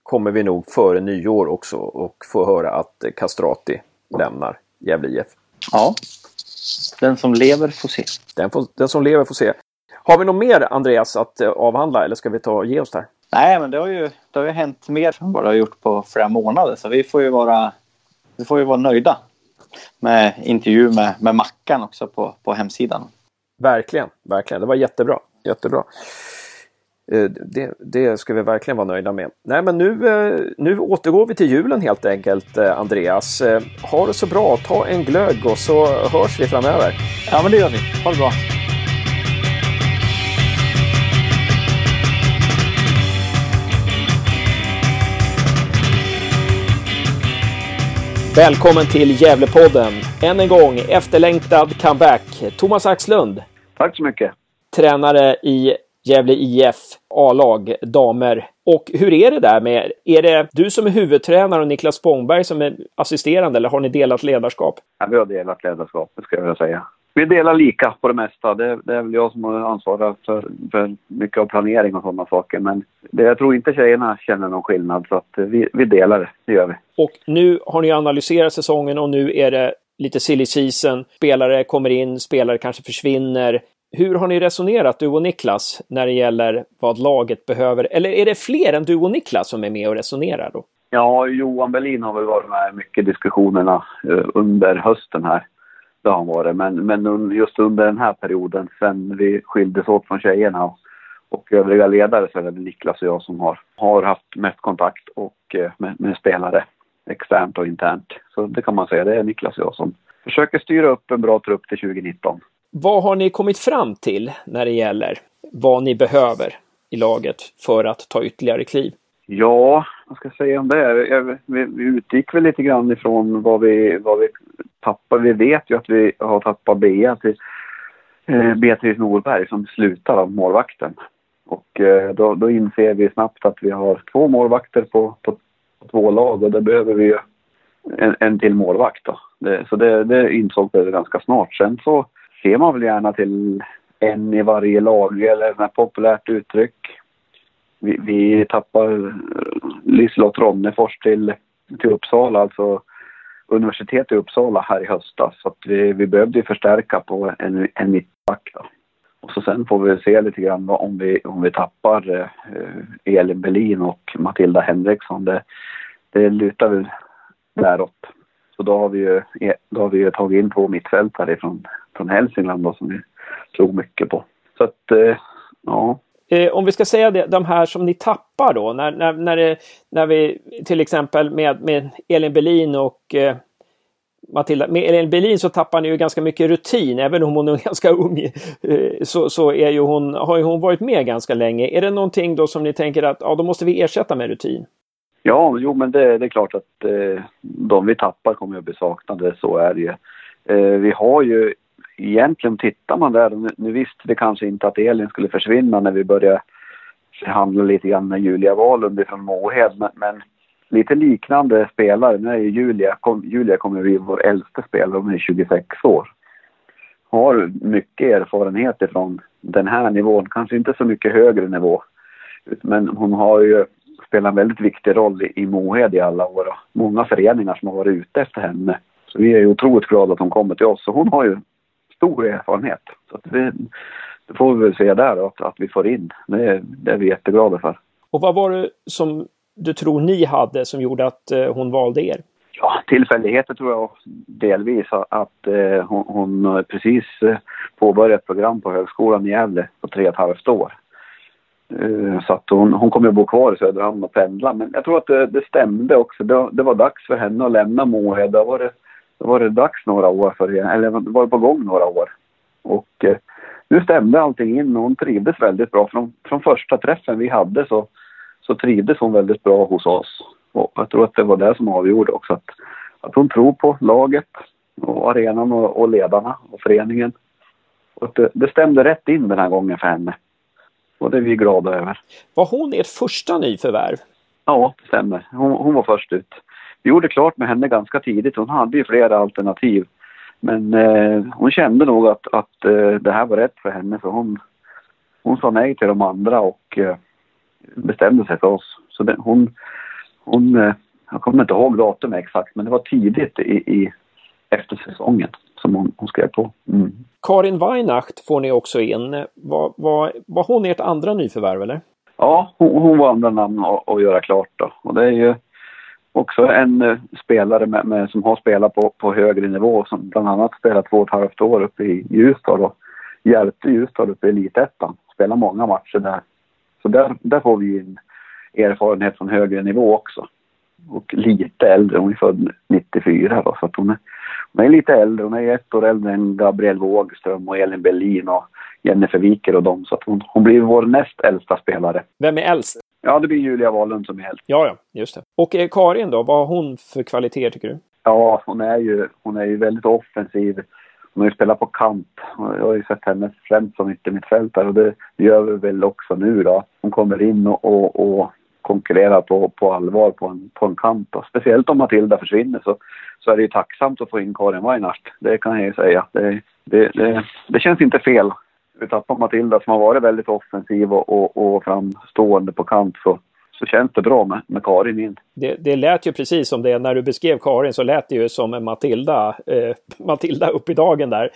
kommer vi nog före nyår också och få höra att Castrati lämnar Gävle IF. Ja, den som lever får se. Den, får, den som lever får se. Har vi något mer Andreas att avhandla eller ska vi ta och ge oss där? Nej, men det har ju, det har ju hänt mer än vad det har gjort på flera månader. Så vi får ju vara, vi får ju vara nöjda med intervju med, med Mackan också på, på hemsidan. Verkligen, verkligen. Det var jättebra. Jättebra. Eh, det, det ska vi verkligen vara nöjda med. Nej, men nu, eh, nu återgår vi till julen helt enkelt, eh, Andreas. Ha det så bra, ta en glögg och så hörs vi framöver. Ja, men det gör vi. Ha det bra. Välkommen till Gävlepodden. Än en gång efterlängtad comeback. Thomas Axlund. Tack så mycket. Tränare i Gävle IF A-lag, damer. Och hur är det där med, är det du som är huvudtränare och Niklas Spångberg som är assisterande eller har ni delat ledarskap? Ja, vi har delat ledarskap, det ska jag vilja säga. Vi delar lika på det mesta. Det, det är väl jag som ansvarar för, för mycket av planering och sådana saker. Men det, jag tror inte tjejerna känner någon skillnad så att vi, vi delar det, det gör vi. Och nu har ni analyserat säsongen och nu är det lite silly season. Spelare kommer in, spelare kanske försvinner. Hur har ni resonerat, du och Niklas, när det gäller vad laget behöver? Eller är det fler än du och Niklas som är med och resonerar då? Ja, Johan Berlin har väl varit med mycket i diskussionerna eh, under hösten här. Det har han varit. Men, men just under den här perioden, sen vi skildes åt från tjejerna och, och övriga ledare så är det Niklas och jag som har, har haft mest kontakt och, eh, med, med spelare externt och internt. Så det kan man säga, det är Niklas och jag som försöker styra upp en bra trupp till 2019. Vad har ni kommit fram till när det gäller vad ni behöver i laget för att ta ytterligare kliv? Ja, vad ska jag säga om det? Vi, vi utgick väl lite grann ifrån vad vi, vad vi tappade. Vi vet ju att vi har tappat Bea till eh, Beatrice Norberg som slutar av målvakten. Och eh, då, då inser vi snabbt att vi har två målvakter på, på två lag och då behöver vi ju en, en till målvakt då. Det, så det, det insåg vi ganska snart. Sen så ser man väl gärna till en i varje lag eller ett populärt uttryck. Vi, vi tappar eh, Liselott Ronnefors till, till Uppsala, alltså universitet i Uppsala här i höstas. Så att vi, vi behövde förstärka på en, en mittback. Då. Och så sen får vi se lite grann om vi, om vi tappar eh, eh Elin Berlin och Matilda Henriksson. Det, det lutar väl däråt. Så då har vi ju, eh, då har vi ju tagit in två mittfältare från, från Hälsingland då, som vi tror mycket på. Så att, eh, ja. Eh, om vi ska säga det, de här som ni tappar då, när, när, när, det, när vi till exempel med, med Elin Berlin och eh, Matilda, med Elin Berlin så tappar ni ju ganska mycket rutin, även om hon är (laughs) ganska ung. Eh, så, så är ju hon, har ju hon varit med ganska länge. Är det någonting då som ni tänker att ja, då måste vi ersätta med rutin? Ja, jo men det, det är klart att eh, de vi tappar kommer att bli saknade, så är det ju. Eh, vi har ju egentligen, tittar man där, nu, nu visste vi kanske inte att Elin skulle försvinna när vi började förhandla lite grann med Julia Wahlund från Mohed, men, men lite liknande spelare. Nu är ju Julia, kom, Julia kommer bli vår äldsta spelare, hon är 26 år. Har mycket erfarenhet ifrån den här nivån, kanske inte så mycket högre nivå. Men hon har ju spelat en väldigt viktig roll i, i Mohed i alla år och många föreningar som har varit ute efter henne. Så vi är ju otroligt glada att hon kommer till oss Så hon har ju stor erfarenhet. Så vi, det får vi väl se där att, att vi får in. Det, det är vi jätteglada för. Och vad var det som du tror ni hade som gjorde att eh, hon valde er? Ja, tillfälligheter tror jag delvis att eh, hon, hon precis eh, påbörjat ett program på Högskolan i Gävle på tre och ett halvt år. Eh, så att hon, hon kommer att bo kvar i Söderhamn och pendla. Men jag tror att det, det stämde också. Det, det, var dags för henne att lämna Mohed. Då var det, då var det dags några år för henne, eller var det på gång några år. Och eh, nu stämde allting in och hon trivdes väldigt bra. Från, från första träffen vi hade så så trivdes hon väldigt bra hos oss. Och jag tror att det var det som avgjorde också. Att, att hon tror på laget och arenan och, och ledarna och föreningen. Och det, det stämde rätt in den här gången för henne. Och det är vi glada över. Var hon ert första nyförvärv? Ja, det stämmer. Hon, hon var först ut. Vi gjorde klart med henne ganska tidigt. Hon hade ju flera alternativ. Men eh, hon kände nog att, att eh, det här var rätt för henne för hon, hon sa nej till de andra och eh, bestämde sig för oss. Så det, hon, hon, eh, jag kommer inte ihåg datumet exakt, men det var tidigt i, i efter säsongen som hon, hon skrev på. Mm. Karin Weihnacht får ni också in. Var, var, var hon ert andra nyförvärv eller? Ja, hon, hon var andra namn att, att göra klart då. Och det är ju också en eh, spelare med, med, som har spelat på, på högre nivå som bland annat spelat två och ett halvt år uppe i Ljusdal och hjälpte Ljusdal uppe i Elitettan. Spelade många matcher där. Så där, där får vi en erfarenhet från högre nivå också. Och lite äldre, hon är född 94 då, så att hon är, hon är lite äldre. Hon är ett år äldre än Gabriel Wågström och Elin Berlin och Jennifer Wiker och dem. Så att hon, hon blir vår näst äldsta spelare. Vem är äldst? Ja, det blir Julia Wahlund som är äldst. Ja, ja, just det. Och eh, Karin då, vad har hon för kvaliteter tycker du? Ja, hon är ju, hon är ju väldigt offensiv. Hon har ju spelat på kant. Jag har ju sett henne främst som yttermittfältare och det gör vi väl också nu då. Hon kommer in och, och, och konkurrerar på, på allvar på en, på en kant. Då. Speciellt om Matilda försvinner så, så är det ju tacksamt att få in Karin Weinart. Det kan jag ju säga. Det, det, det, det känns inte fel. Vi tappar Matilda som har varit väldigt offensiv och, och, och framstående på kant så, så känns det bra med, med Karin in. Det, det lät ju precis som det, när du beskrev Karin så lät det ju som Matilda, eh, Matilda upp i dagen där.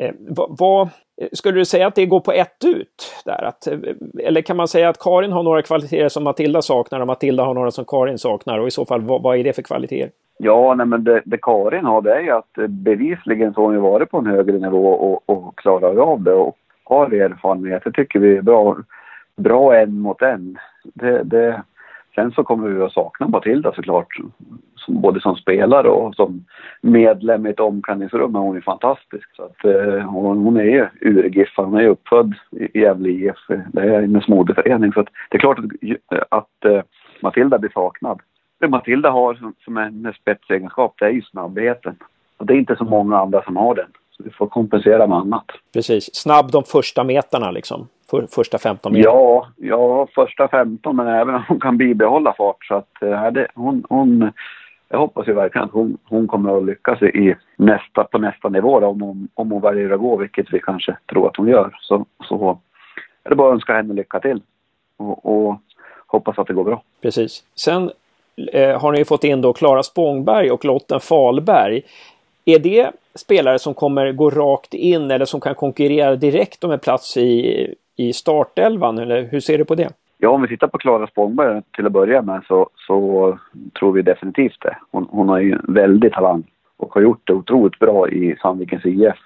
Eh, vad, vad, skulle du säga att det går på ett ut där? Att, eh, eller kan man säga att Karin har några kvaliteter som Matilda saknar och Matilda har några som Karin saknar och i så fall vad, vad är det för kvaliteter? Ja, nej, men det, det Karin har det är ju att eh, bevisligen så har hon ju varit på en högre nivå och, och klarar av det och har erfarenhet. Det tycker vi är bra, bra en mot en. Det, det, Sen så kommer vi att sakna Matilda såklart. Som, både som spelare och som medlem i ett omklädningsrum Men hon är fantastisk. Så att, eh, hon, hon är ju urgiffa, hon är ju uppfödd i Gävle IF. Det är hennes moderförening. Så att, det är klart att, att eh, Matilda blir saknad. Det Matilda har som, som en spetsegenskap, det är ju snabbheten. Och det är inte så många andra som har den. Så vi får kompensera med annat. Precis, snabb de första meterna liksom. För, första 15 meter? Ja, ja, första 15 men även om hon kan bibehålla fart. Så att, äh, det, hon, hon, jag hoppas ju verkligen att hon, hon kommer att lyckas i nästa, på nästa nivå då, om, hon, om hon väljer att gå, vilket vi kanske tror att hon gör. Så, så är det bara att önska henne lycka till och, och hoppas att det går bra. Precis. Sen eh, har ni fått in då Klara Spångberg och Lotten Falberg. Är det spelare som kommer gå rakt in eller som kan konkurrera direkt om en plats i, i startelvan? Eller hur ser du på det? Ja, om vi tittar på Klara Spångberg till att börja med så, så tror vi definitivt det. Hon, hon har ju väldigt talang och har gjort det otroligt bra i Sandvikens IF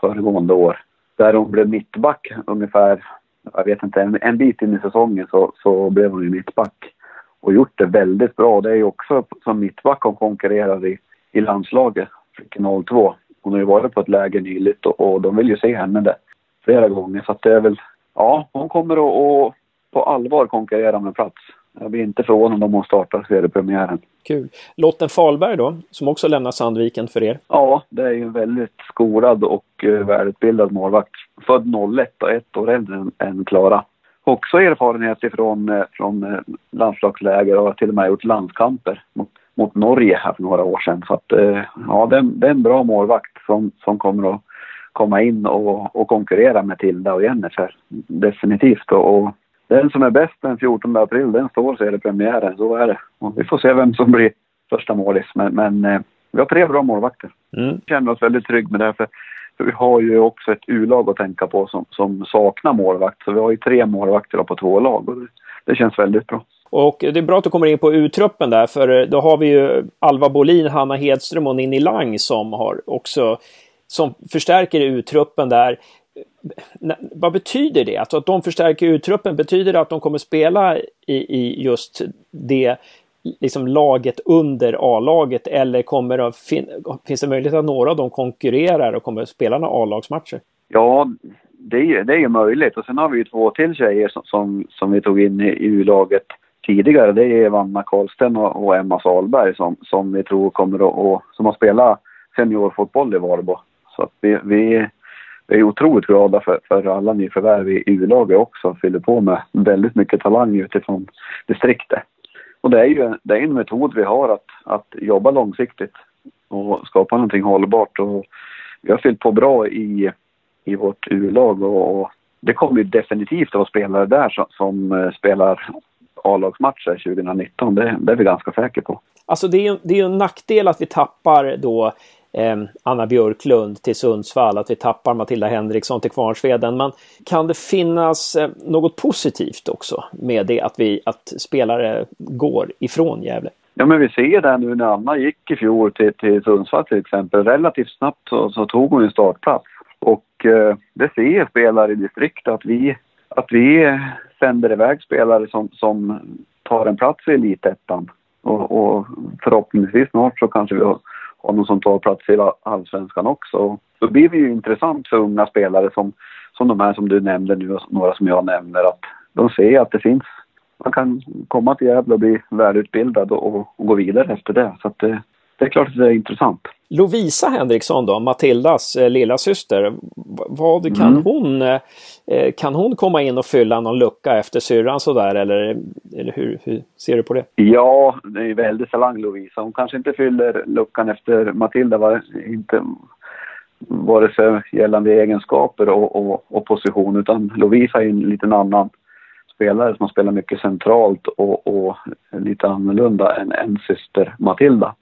föregående år. Där hon blev mittback ungefär, jag vet inte, en, en bit in i säsongen så, så blev hon ju mittback. Och gjort det väldigt bra. Det är ju också som mittback hon konkurrerar i, i landslaget, flicka 02. Hon har ju varit på ett läger nyligt och, och de vill ju se henne där flera gånger. Så att det är väl, ja, hon kommer att, på allvar konkurrera med plats. Jag blir inte förvånad om hon startar seriepremiären. Kul. Lotten Falberg då, som också lämnar Sandviken för er? Ja, det är ju en väldigt skolad och uh, välutbildad målvakt. Född 01 och ett år äldre än, än Klara. Också erfarenhet ifrån uh, från, uh, landslagsläger och har till och med gjort landskamper mot, mot Norge här för några år sedan. Så att, ja, det är, det är en bra målvakt som, som kommer att komma in och, och konkurrera med Tilda och Jennifer. Definitivt. Och, och den som är bäst den 14 april, den står sig i premiären. Så är det. Och vi får se vem som blir första målis. Men, men eh, vi har tre bra målvakter. Mm. känner oss väldigt trygga med det. För, för vi har ju också ett U-lag att tänka på som, som saknar målvakt. Så vi har ju tre målvakter på två lag. Och det, det känns väldigt bra. Och det är bra att du kommer in på U-truppen där, för eh, då har vi ju Alva Bolin, Hanna Hedström och Ninni Lang som har också som förstärker U-truppen där eh, vad betyder det? Alltså att de förstärker U-truppen, betyder det att de kommer spela i, i just det liksom laget under A-laget eller kommer det, fin, finns det möjlighet att några av dem konkurrerar och kommer att spela några A-lagsmatcher? Ja, det är, det är ju möjligt och sen har vi ju två till tjejer som, som, som vi tog in i U-laget tidigare. Det är Vanna Karlsten och, och, Emma Salberg som, som vi tror kommer att, och, som har spelat seniorfotboll i Varbo. Så att vi, vi vi är otroligt glada för, för alla nyförvärv i U-laget också. Fyller på med väldigt mycket talang utifrån distriktet. Och det är ju det är en metod vi har att, att jobba långsiktigt och skapa någonting hållbart. Och vi har fyllt på bra i, i vårt U-lag och, och det kommer ju definitivt att vara spelare där som, som eh, spelar A-lagsmatcher 2019. Det, det, är vi ganska säkra på. Alltså det är ju det är en nackdel att vi tappar då eh, Anna Björklund till Sundsvall, att vi tappar Matilda Henriksson till Kvarnsveden. Men kan det finnas eh, något positivt också med det att, vi, att spelare går ifrån Gävle? Ja, men vi ser det nu när Anna gick i fjol till, till Sundsvall till exempel. Relativt snabbt så, så tog hon en startplats. Och eh, det ser spelare i distriktet att vi, att vi sänder iväg spelare som, som tar en plats i elitettan. Och, och förhoppningsvis snart så kanske vi har någon som tar plats i allsvenskan också. Då blir det ju intressant för unga spelare som, som de här som du nämnde nu och några som jag nämner att de ser att det finns, man kan komma till Gävle och bli välutbildad och, och gå vidare efter det. Så att det, det är klart att det är intressant. Lovisa Henriksson då, Matildas eh, lilla syster. Vad kan mm. hon? Eh, kan hon komma in och fylla någon lucka efter syrran sådär eller, eller hur, hur, ser du på det? Ja, det är väldigt talang Lovisa. Hon kanske inte fyller luckan efter Matilda, var inte vare sig gällande egenskaper och, och, och position utan Lovisa är en liten annan spelare som har spelat mycket centralt och, och lite annorlunda än, än syster Matilda.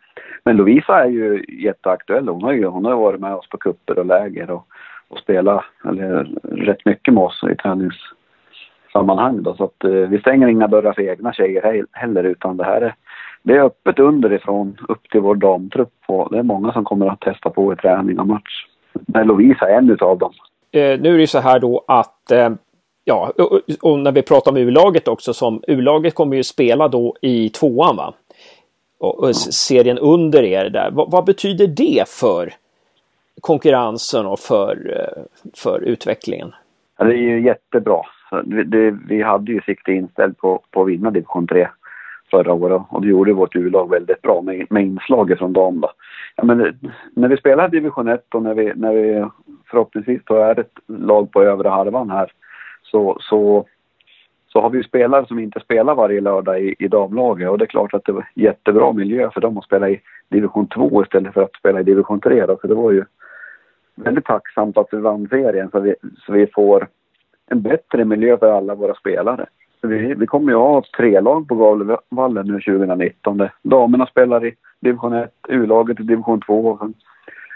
Men Lovisa är ju jätteaktuell. Hon har ju hon har varit med oss på kupper och läger och, och spelat eller, rätt mycket med oss i träningssammanhang. Då. Så att, eh, vi stänger inga dörrar för egna tjejer heller utan det här är, det är öppet underifrån upp till vår damtrupp. Och det är många som kommer att testa på i träning och match. Men Lovisa är en utav dem. Eh, nu är det så här då att eh, Ja, och, och när vi pratar om U-laget också som U-laget kommer ju spela då i tvåan va? Och, och serien under er där. Vad, vad, betyder det för konkurrensen och för, eh, för utvecklingen? Ja, det är ju jättebra. Det, det, vi hade ju sikte inställt på, på att vinna division 3 förra året och det gjorde vårt U-lag väldigt bra med, med inslaget från dem. Då. Ja, men när vi spelar division 1 och när vi, när vi förhoppningsvis då är ett lag på övre halvan här så, så, så har vi spelare som inte spelar varje lördag i, i damlaget och det är klart att det var jättebra miljö för dem att spela i division 2 istället för att spela i division 3 då, så det var ju väldigt tacksamt att vi vann serien så vi, så vi får en bättre miljö för alla våra spelare. Vi, vi kommer ju ha tre lag på Gavlevallen nu 2019. Damerna spelar i division 1, U-laget i division 2 och sen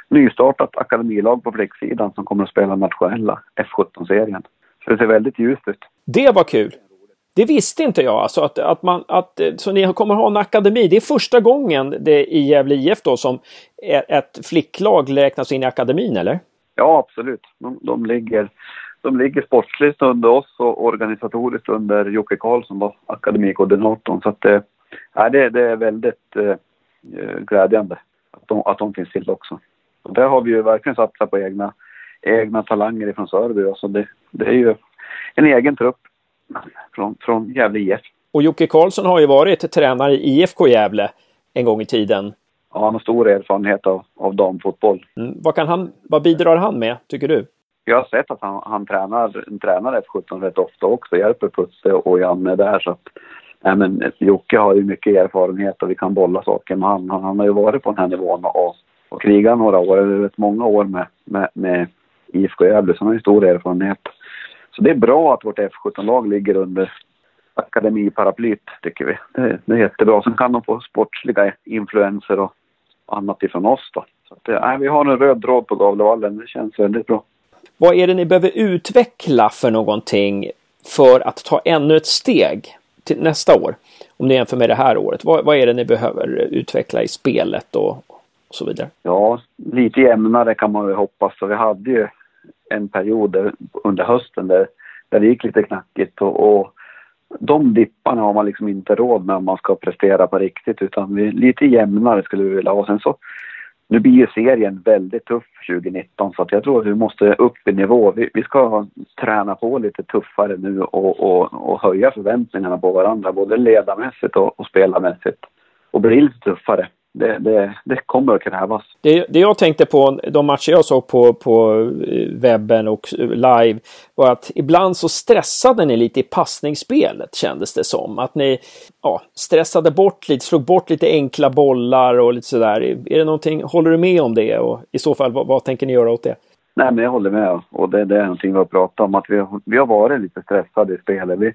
nystartat akademilag på flicksidan som kommer att spela nationella F17-serien. Så det ser väldigt ljust ut. Det var kul! Det visste inte jag alltså att, att man, att, så ni kommer ha en akademi. Det är första gången det i Gävle IF då som ett flicklag räknas in i akademin eller? Ja absolut. De, de ligger de ligger sportsligt under oss och organisatoriskt under Jocke Karlsson, då, akademikoordinatorn. Så att eh, det, ja, det, det är väldigt eh, eh, glädjande att de, att de finns till också. Och där har vi ju verkligen satsat på egna, egna talanger ifrån Sörby. Så det, det är ju en egen trupp från, från Gävle IF. Och Jocke Karlsson har ju varit tränare i IFK Gävle en gång i tiden. Ja, han har stor erfarenhet av, av damfotboll. Mm. Vad, kan han, vad bidrar han med, tycker du? Jag har sett att han, han tränar, tränar F17 rätt ofta också, hjälper Putte och Janne där. Så att, nej men, Jocke har ju mycket erfarenhet och vi kan bolla saker med han. Han, han har ju varit på den här nivån och, och krigat några år, eller rätt många år med, med, med IFK Gävle, så han har ju stor erfarenhet. Så det är bra att vårt F17-lag ligger under akademiparaplyt, tycker vi. Det, det är jättebra. Sen kan de få sportsliga influenser och annat ifrån oss då. Så att, nej, vi har en röd tråd på Gavlevallen. Det känns väldigt bra. Vad är det ni behöver utveckla för någonting för att ta ännu ett steg till nästa år? Om ni jämför med det här året. Vad, vad är det ni behöver utveckla i spelet och, och så vidare? Ja, lite jämnare kan man väl hoppas. Så vi hade ju en period under hösten där, där det gick lite knackigt och, och de dipparna har man liksom inte råd med om man ska prestera på riktigt utan vi, lite jämnare skulle vi vilja ha. Sen så nu blir ju serien väldigt tuff 2019 så att jag tror att vi måste upp i nivå. Vi, vi ska träna på lite tuffare nu och, och, och höja förväntningarna på varandra både ledarmässigt och, och spelarmässigt. Och bli lite tuffare det, det, det, kommer att krävas. Det, det jag tänkte på, de matcher jag såg på, på eh, webben och live, var att ibland så stressade ni lite i passningsspelet kändes det som. Att ni ja, stressade bort lite, slog bort lite enkla bollar och lite sådär. Är det någonting, håller du med om det? Och i så fall, vad, vad tänker ni göra åt det? Nej, men jag håller med. Och det, det är någonting vi har pratat om, att vi, vi har varit lite stressade i spelet. Vi,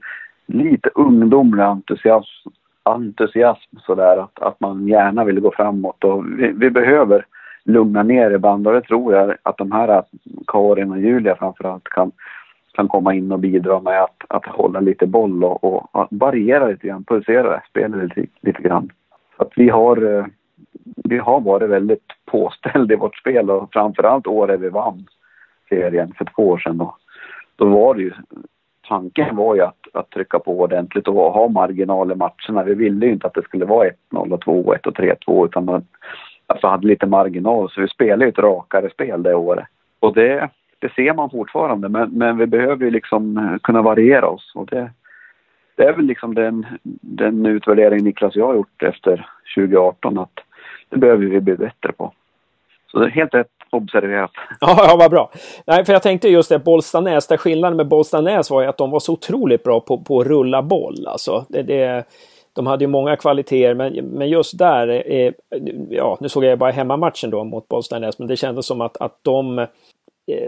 lite ungdomlig entusiasm entusiasm sådär att, att man gärna vill gå framåt och vi, vi behöver lugna ner ibland och det tror jag att de här Karin och Julia framförallt kan, kan komma in och bidra med att, att hålla lite boll och, och, och variera lite grann, pulsera spelet lite, lite grann. Så att vi har, eh, vi har varit väldigt påställda i vårt spel och framförallt året vi vann serien för två år sedan då. Då var det ju tanken var ju att, att trycka på ordentligt och ha marginal i matcherna. Vi ville ju inte att det skulle vara 1-0 och 2-1 och 3-2 utan man alltså hade lite marginal. Så vi spelade ju ett rakare spel det året. Och det, det ser man fortfarande men, men vi behöver ju liksom eh, kunna variera oss. Och det, det är väl liksom den, den utvärdering Niklas och jag har gjort efter 2018 att det behöver vi bli bättre på. Så helt rätt observerat. Ja, ja vad bra. Nej, för jag tänkte just det, Bollstanäs, där skillnaden med Bollstanäs var ju att de var så otroligt bra på, på att rulla boll. Alltså, det, det, de hade ju många kvaliteter, men, men just där, eh, ja, nu såg jag bara hemmamatchen då mot Bollstanäs, men det kändes som att, att de, eh,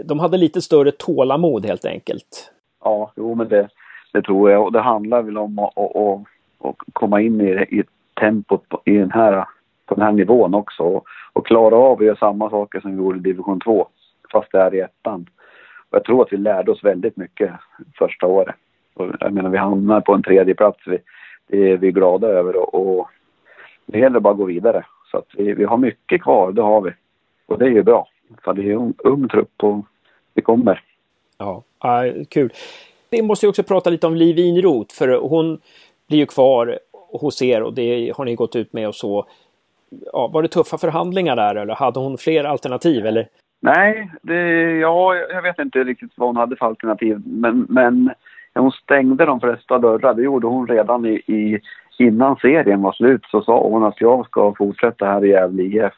de hade lite större tålamod helt enkelt. Ja, jo men det, det tror jag och det handlar väl om att, att, att, att komma in i, i tempot i den här på den här nivån också och, och klara av att göra samma saker som vi gjorde i division 2 fast det är i ettan. Och jag tror att vi lärde oss väldigt mycket första året. Och jag menar vi hamnar på en tredje plats. Vi, det är vi glada över och, och det gäller bara att gå vidare. Så att vi, vi har mycket kvar, det har vi. Och det är ju bra. För det är en ung trupp och vi kommer. Ja, kul. Vi måste ju också prata lite om Liv Inrot för hon blir ju kvar hos er och det har ni gått ut med och så ja, var det tuffa förhandlingar där eller hade hon fler alternativ eller? Nej, det, ja, jag vet inte riktigt vad hon hade för alternativ. Men, men hon stängde de flesta dörrar. Det gjorde hon redan i, i, innan serien var slut. Så sa hon att jag ska fortsätta här i Gävle IF.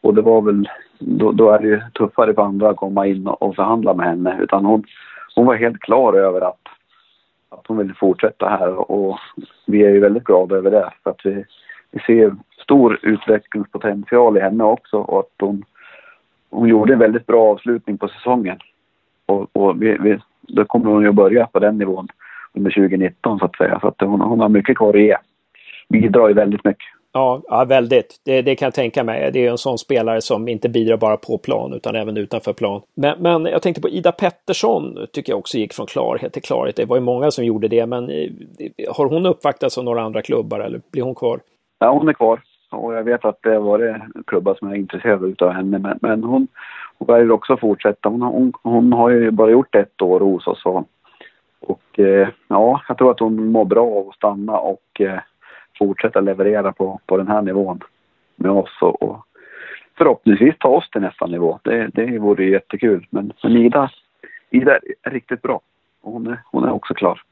Och det var väl, då, då, är det ju tuffare för andra att komma in och förhandla med henne. Utan hon, hon var helt klar över att, att hon ville fortsätta här och vi är ju väldigt glada över det. För att vi, vi ser stor utvecklingspotential i henne också och att hon, hon gjorde en väldigt bra avslutning på säsongen. Och, och vi, vi, då kommer hon ju att börja på den nivån under 2019 så att säga. Så att hon, hon har mycket kvar att ge. Bidrar ju väldigt mycket. Ja, ja väldigt. Det, det, kan jag tänka mig. Det är en sån spelare som inte bidrar bara på plan utan även utanför plan. Men, men jag tänkte på Ida Pettersson tycker jag också gick från klarhet till klarhet. Det var ju många som gjorde det, men eh, har hon uppvaktats av några andra klubbar eller blir hon kvar? Ja, hon är kvar. Och jag vet att det var klubbar som är intresserade av henne. Men, men hon, hon väljer också fortsätta. Hon, hon, hon har ju bara gjort ett år hos oss. Och, och eh, ja, jag tror att hon mår bra av att stanna och eh, fortsätta leverera på, på den här nivån med oss. Och, och förhoppningsvis ta oss till nästa nivå. Det, det vore jättekul. Men, men Ida, Ida är riktigt bra. Och hon är, hon är också klar.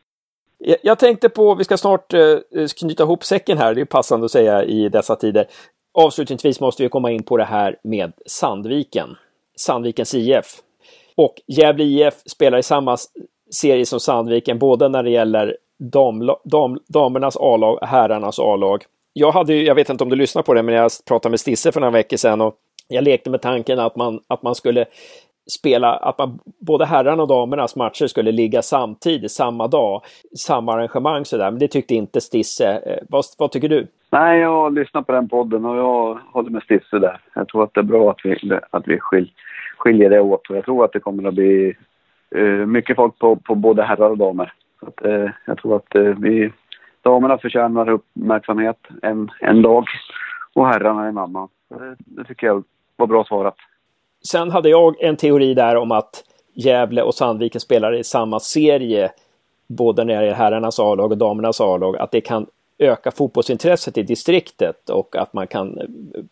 Jag tänkte på, vi ska snart eh, eh, knyta ihop säcken här, det är passande att säga i dessa tider. Avslutningsvis måste vi komma in på det här med Sandviken. Sandvikens IF. Och Gävle IF spelar i samma serie som Sandviken, både när det gäller dam, dam, damernas A-lag och herrarnas A-lag. Jag, hade, jag vet inte om du lyssnar på det, men jag pratade med Stisse för några veckor sedan och jag lekte med tanken att man, att man skulle spela, att man, både herrarna och damernas matcher skulle ligga samtidigt, samma dag, samma arrangemang sådär. Men det tyckte inte Stisse. Eh, vad, vad tycker du? Nej, jag har lyssnat på den podden och jag håller med Stisse där. Jag tror att det är bra att vi, att vi skil, skiljer det åt och jag tror att det kommer att bli uh, mycket folk på, på både herrar och damer. Så att, uh, jag tror att uh, vi, damerna förtjänar uppmärksamhet en, en dag och herrarna en annan. Det, det tycker jag var bra svarat. Sen hade jag en teori där om att Gävle och Sandviken spelar i samma serie, både när det gäller herrarnas A-lag och damernas A-lag, att det kan öka fotbollsintresset i distriktet och att man kan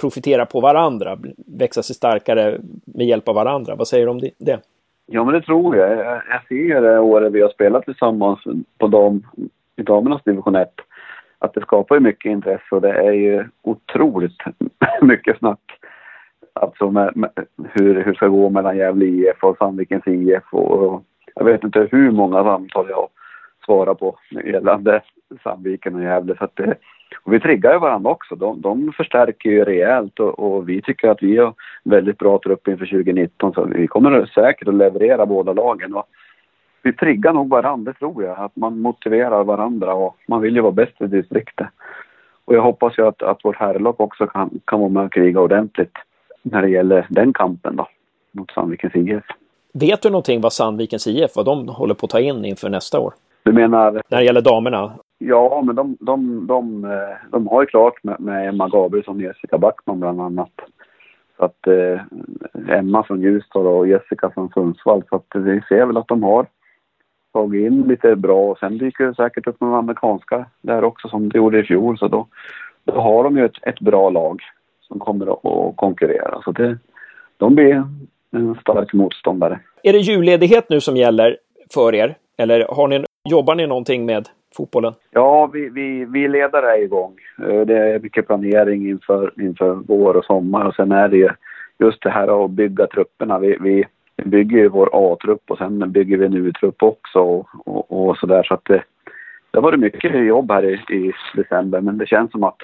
profitera på varandra, växa sig starkare med hjälp av varandra. Vad säger du om det? Ja, men det tror jag. Jag ser det året vi har spelat tillsammans på dam, i damernas division 1 att det skapar mycket intresse och det är ju otroligt (laughs) mycket snack Alltså med, med, hur, hur det ska gå mellan Gävle IF och Sandvikens IF. Och, och, jag vet inte hur många samtal jag svarar på gällande Sandviken och Gävle. Så att det, och vi triggar ju varandra också. De, de förstärker ju rejält och, och, vi tycker att vi har väldigt bra trupp inför 2019 så vi kommer säkert att leverera båda lagen. Och vi triggar nog varandra, tror jag. Att man motiverar varandra och man vill ju vara bäst i distriktet. Och jag hoppas ju att, att vårt herrlag också kan, kan vara med och kriga ordentligt när det gäller den kampen då, mot Sandvikens IF. Vet du någonting vad Sandvikens IF, vad de håller på att ta in inför nästa år? Du menar? När det gäller damerna? Ja, men de, de, de, eh, de har ju klart med, med Emma Gabrielsson och Jessica Backman bland annat. Så att eh, Emma från Ljusdal och Jessica från Sundsvall. Så att vi ser väl att de har tagit in lite bra och sen dyker det säkert upp några amerikanska där också som det gjorde i fjol. Så då, då har de ju ett, ett bra lag som kommer att konkurrera. Så det, de blir en stark motståndare. Är det julledighet nu som gäller för er? Eller har ni, jobbar ni någonting med fotbollen? Ja, vi, vi, vi ledare är igång. Eh, det är mycket planering inför, inför vår och sommar och sen är det ju just det här att bygga trupperna. Vi, vi bygger ju vår A-trupp och sen bygger vi en U-trupp också och, och, och sådär. Så att det, det har varit mycket jobb här i, i december men det känns som att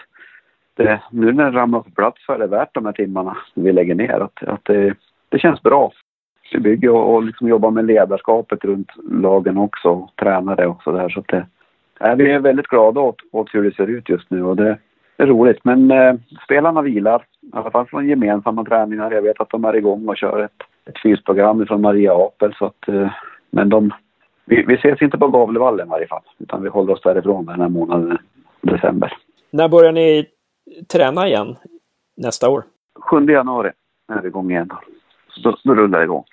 det, nu när det ramlar på plats så är det värt de här timmarna vi lägger ner. Att, att det, det känns bra. Vi bygger och, och liksom jobbar med ledarskapet runt lagen också, och tränare och sådär. Så att det, äh, vi är väldigt glada åt, åt hur det ser ut just nu och det är roligt. Men eh, spelarna vilar, i alla fall från gemensamma träningar. Jag vet att de är igång och kör ett, ett fysprogram från Maria Apel. Så att, eh, men de, vi, vi ses inte på Gavlevallen i varje fall, utan vi håller oss därifrån den här månaden, december. När börjar ni träna igen nästa år? 7 januari är det igång igen. Då, då rullar det igång.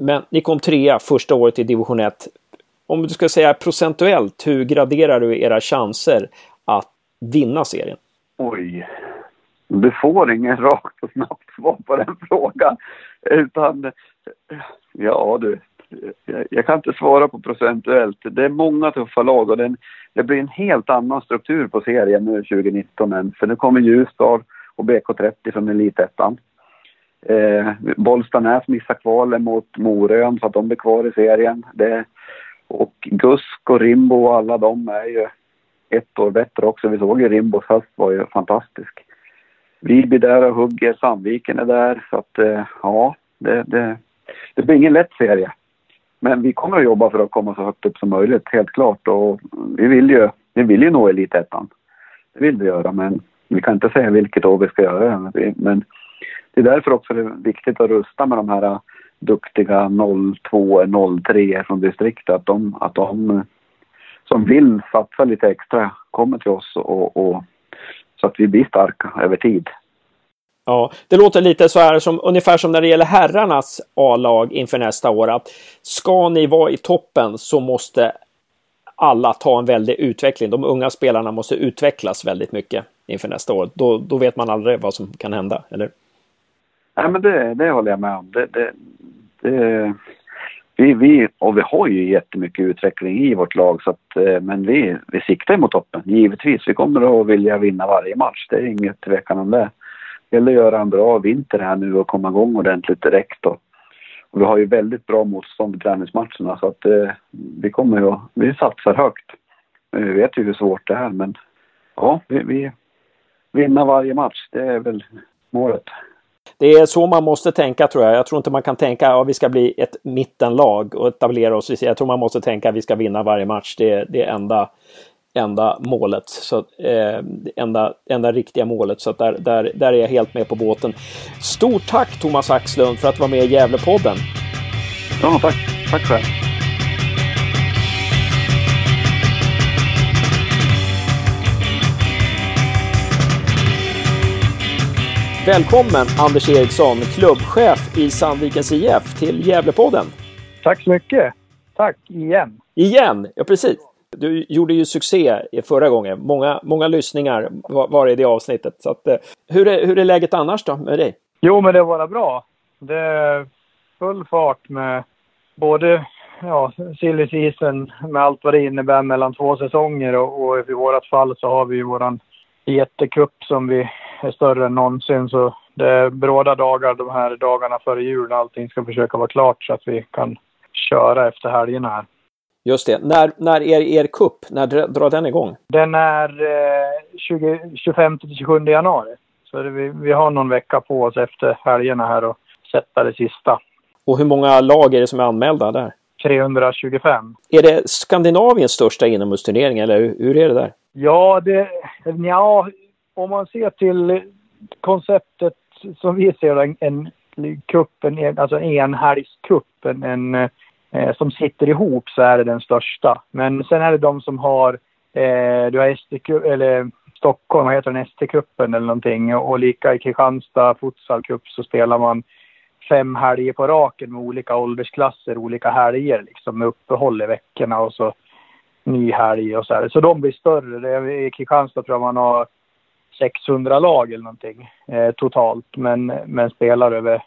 Men ni kom trea första året i division 1. Om du ska säga procentuellt, hur graderar du era chanser att vinna serien? Oj. Du får ingen rakt och snabbt svar på den (laughs) frågan. Utan, ja du, jag, kan inte svara på procentuellt. Det är många tuffa lag och den, det blir en helt annan struktur på serien nu 2019 än, för nu kommer Ljusdal och BK30 från Elitettan. Eh, Bollstanäs missar kvalen mot Morön så att de blir kvar i serien. Det, Och Gusk och Rimbo och alla de är ju ett år bättre också. Vi såg ju Rimbos höst var ju fantastisk. Viby där och hugger, Sandviken är där. Så att eh, ja, det, det, det blir ingen lätt serie. Men vi kommer att jobba för att komma så högt upp som möjligt, helt klart. Och vi vill ju, vi vill ju nå elitettan. Det vill vi göra, men vi kan inte säga vilket år vi ska göra det. Men det är därför också det är viktigt att rusta med de här duktiga 02, 03 från distriktet. Att de, att de som vill satsa lite extra kommer till oss och, och så att vi blir starka över tid. Ja, det låter lite så här som ungefär som när det gäller herrarnas A-lag inför nästa år. Att ska ni vara i toppen så måste alla ta en väldig utveckling. De unga spelarna måste utvecklas väldigt mycket inför nästa år. Då, då vet man aldrig vad som kan hända, eller? Nej, men det, det håller jag med om. Det, det, det, vi, vi, och vi har ju jättemycket utveckling i vårt lag, så att, eh, men vi, vi siktar mot toppen. Givetvis, vi kommer att vilja vinna varje match. Det är inget tvekan om det. Det gäller att göra en bra vinter här nu och komma igång ordentligt direkt. då. och vi har ju väldigt bra motstånd i träningsmatcherna så att eh, vi kommer ju vi satsar högt. Men vi vet ju hur svårt det är men ja, vi, vi vinner varje match. Det är väl målet. Det är så man måste tänka tror jag. Jag tror inte man kan tänka att ja, vi ska bli ett mittenlag och etablera oss. Jag tror man måste tänka att vi ska vinna varje match. Det, är det enda, enda målet. Så, eh, enda, enda riktiga målet. Så där, där, där är jag helt med på båten. Stort tack Thomas Axlund för att vara med i Gävlepodden. Ja, tack. Tack själv. Välkommen Anders Eriksson, klubbchef i Sandvikens IF till Gävlepodden. Tack så mycket. Tack igen. Igen, ja precis. Du gjorde ju succé förra gången. Många, många lyssningar var, var i det avsnittet. Så att, eh, hur, är, hur är läget annars då med dig? Jo, men det var bra. Det är full fart med både ja, silly season med allt vad det innebär mellan två säsonger och, och i vårt fall så har vi ju våran jättekupp som vi är större än någonsin. Så det är bråda dagar de här dagarna före jul när allting ska försöka vara klart så att vi kan köra efter helgerna här. Just det. När, när är er kupp? När drar den igång? Den är eh, 20, 25 till 27 januari. Så det, vi, vi har någon vecka på oss efter helgerna här och sätta det sista. Och hur många lag är det som är anmälda där? 325. Är det Skandinaviens största inomhusturnering eller hur är det där? Ja, det, ja, om man ser till konceptet som vi ser en, en kupp, en, alltså en enhelgscup, en, en eh, Eh, som sitter ihop så är det den största. Men sen är det de som har, eh, du har ST, eller Stockholm, vad heter den, ST-cupen eller någonting och lika i Kristianstad Futsal Cup så spelar man fem helger på raken med olika åldersklasser, olika helger liksom med uppehåll i veckorna och så ny helg och så här. Så de blir större. I Kristianstad tror jag man har 600 lag eller någonting eh, totalt, men, men spelar över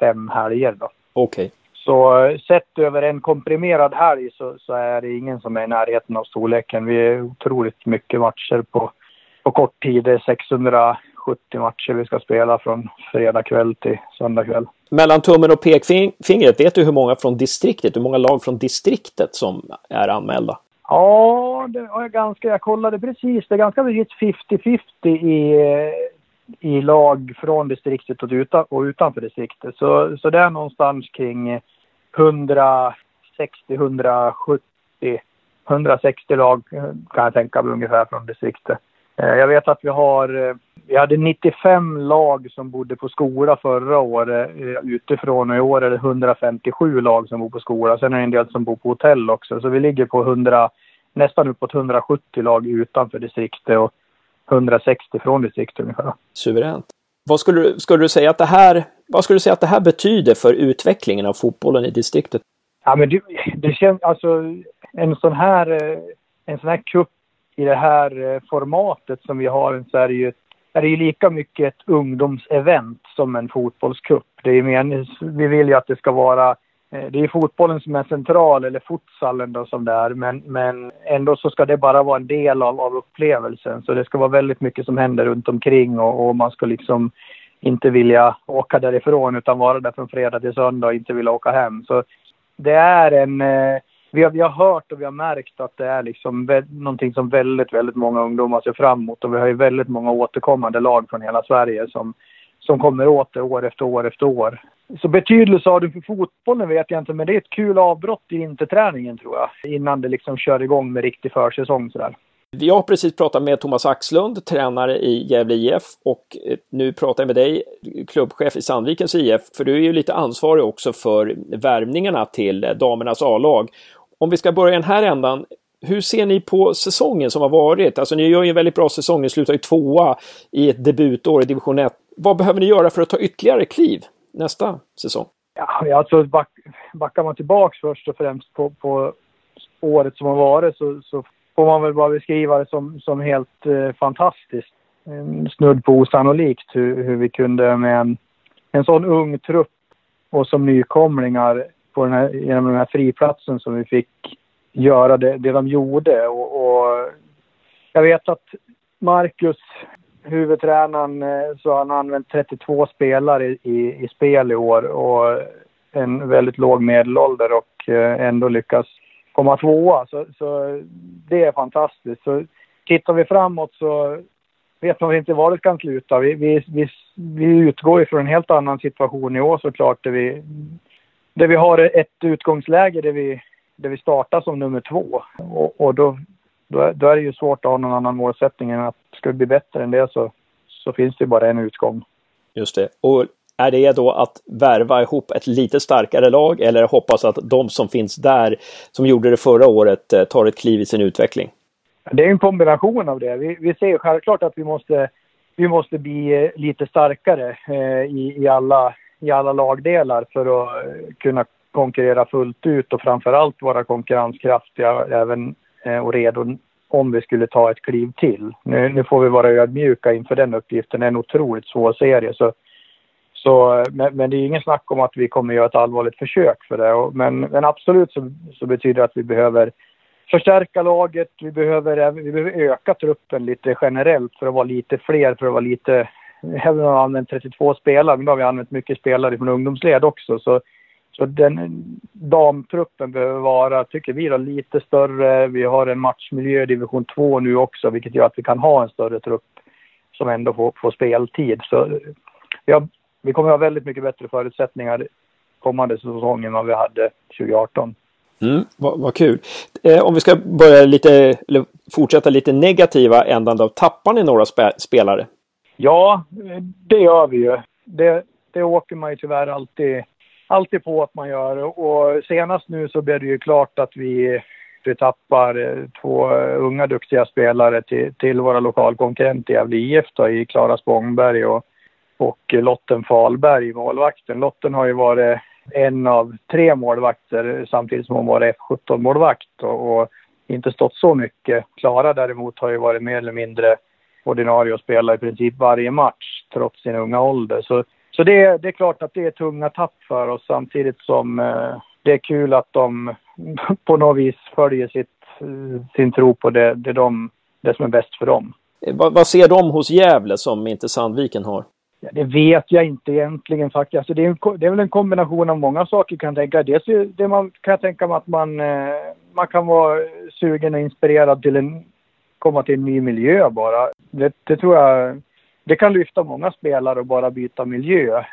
fem helger då. Okej. Okay. Så eh, sett över en komprimerad helg så, så, är det ingen som är i närheten av storleken. Vi är otroligt mycket matcher på, på kort tid. Det är 670 matcher vi ska spela från fredag kväll till söndag kväll. Mellan tummen och pekfingret, vet du hur många från distriktet, hur många lag från distriktet som är anmälda? Ja, det var ganska, jag kollade precis. Det är ganska mycket 50-50 i, i lag från distriktet och, utan, och utanför distriktet. Så, så det är någonstans kring 160-170 160 lag eh, kan jag tänka mig ungefär från distriktet. Eh, jag vet att vi har, eh, vi hade 95 lag som bodde på skola förra året utifrån och i år är det 157 lag som bor på skola. Sen är det en del som bor på hotell också. Så vi ligger på 100, nästan uppåt 170 lag utanför distriktet och 160 från distriktet ungefär. Suveränt. Vad skulle, du, skulle du säga att det här, vad skulle du säga att det här betyder för utvecklingen av fotbollen i distriktet? Ja, men det, det känns alltså en sån här, en sån här cup i det här formatet som vi har så är det ju, är det ju lika mycket ett ungdomsevent som en fotbollscup. Det är men, vi vill ju att det ska vara Eh, det är fotbollen som är central, eller futsalen då som det är, men, men ändå så ska det bara vara en del av, av upplevelsen. Så det ska vara väldigt mycket som händer runt omkring och, och man ska liksom inte vilja åka därifrån utan vara där från fredag till söndag och inte vilja åka hem. Så det är en, eh, vi har, vi har hört och vi har märkt att det är liksom vä- någonting som väldigt, väldigt många ungdomar ser fram emot. Och vi har ju väldigt många återkommande lag från hela Sverige som, som kommer åter år efter år efter år. Så betydelse har det för fotbollen vet jag inte, men det är ett kul avbrott i vinterträningen tror jag. Innan det liksom kör igång med riktig försäsong sådär. Jag har precis pratat med Thomas Axlund, tränare i Gävle IF och eh, nu pratar jag med dig, klubbchef i Sandvikens IF, för du är ju lite ansvarig också för värvningarna till eh, damernas A-lag. Om vi ska börja i den här ändan, hur ser ni på säsongen som har varit? Alltså ni gör ju en väldigt bra säsong, ni slutar ju tvåa i ett debutår i division 1. Vad behöver ni göra för att ta ytterligare kliv nästa säsong? Ja, alltså back, backar man tillbaks först och främst på, på året som har varit så, så får man väl bara beskriva det som, som helt eh, fantastiskt. Snudd på osannolikt hur, hur vi kunde med en, en sån ung trupp och som nykomlingar på den här, genom den här friplatsen som vi fick göra det, det de gjorde. Och, och jag vet att Marcus, huvudtränaren, eh, så han har använt 32 spelare i, i, i spel i år och en väldigt låg medelålder och eh, ändå lyckas komma tvåa. Så, så det är fantastiskt. Så tittar vi framåt så vet man inte var det kan sluta. Vi, vi, vi, vi utgår från en helt annan situation i år såklart. Där vi, där vi har ett utgångsläge där vi, där vi startar som nummer två. Och, och då, då, är, då är det ju svårt att ha någon annan målsättning än att ska det bli bättre än det så, så finns det bara en utgång. Just det. Och är det då att värva ihop ett lite starkare lag eller hoppas att de som finns där, som gjorde det förra året, eh, tar ett kliv i sin utveckling? Det är en kombination av det. Vi, vi ser självklart att vi måste, vi måste bli lite starkare eh, i, i, alla, i alla lagdelar för att kunna konkurrera fullt ut och framförallt vara konkurrenskraftiga även eh, Eh, och redo om vi skulle ta ett kliv till. Nu, nu får vi vara ödmjuka inför den uppgiften. Det är en otroligt svår serie. Så så, men, men, det är ingen snack om att vi kommer göra ett allvarligt försök för det. Men, men absolut så, så, betyder det att vi behöver förstärka laget. Vi behöver, vi behöver öka truppen lite generellt för att vara lite fler, för att vara lite... Även om vi har använt 32 spelare, men då har vi använt mycket spelare från ungdomsled också. Så, så den damtruppen behöver vara, tycker vi, då, lite större. Vi har en matchmiljö i division 2 nu också, vilket gör att vi kan ha en större trupp som ändå får, får speltid. Så vi har vi kommer att ha väldigt mycket bättre förutsättningar kommande säsong än vad vi hade 2018. Mm, vad, vad kul. Eh, om vi ska börja lite, fortsätta lite negativa ändan då. Tappar ni några spe, spelare? Ja, det gör vi ju. Det, det åker man ju tyvärr alltid, alltid på att man gör. Och senast nu så blev det ju klart att vi, vi tappar eh, två unga duktiga spelare till, till våra lokalkonkurrenter i Gävle IF då, i Klara Spångberg och och Lotten Falberg, målvakten. Lotten har ju varit en av tre målvakter samtidigt som hon var F17-målvakt och, och, inte stått så mycket. Klara däremot har ju varit mer eller mindre ordinarie och spelat i princip varje match trots sin unga ålder. Så, så det, det är klart att det är tunga tapp för oss samtidigt som eh, det är kul att de (laughs) på något vis följer sitt, sin tro på det, det, de, det som är bäst för dem. Vad, vad ser de hos Gävle som inte Sandviken har? Ja, det vet jag inte egentligen faktiskt. Alltså det, är en, det är väl en kombination av många saker kan jag tänka. Dels det man, kan jag tänka mig att man, eh, man kan vara sugen och inspirerad till en, komma till en ny miljö bara. Det, det tror jag, det kan lyfta många spelare att bara byta miljö.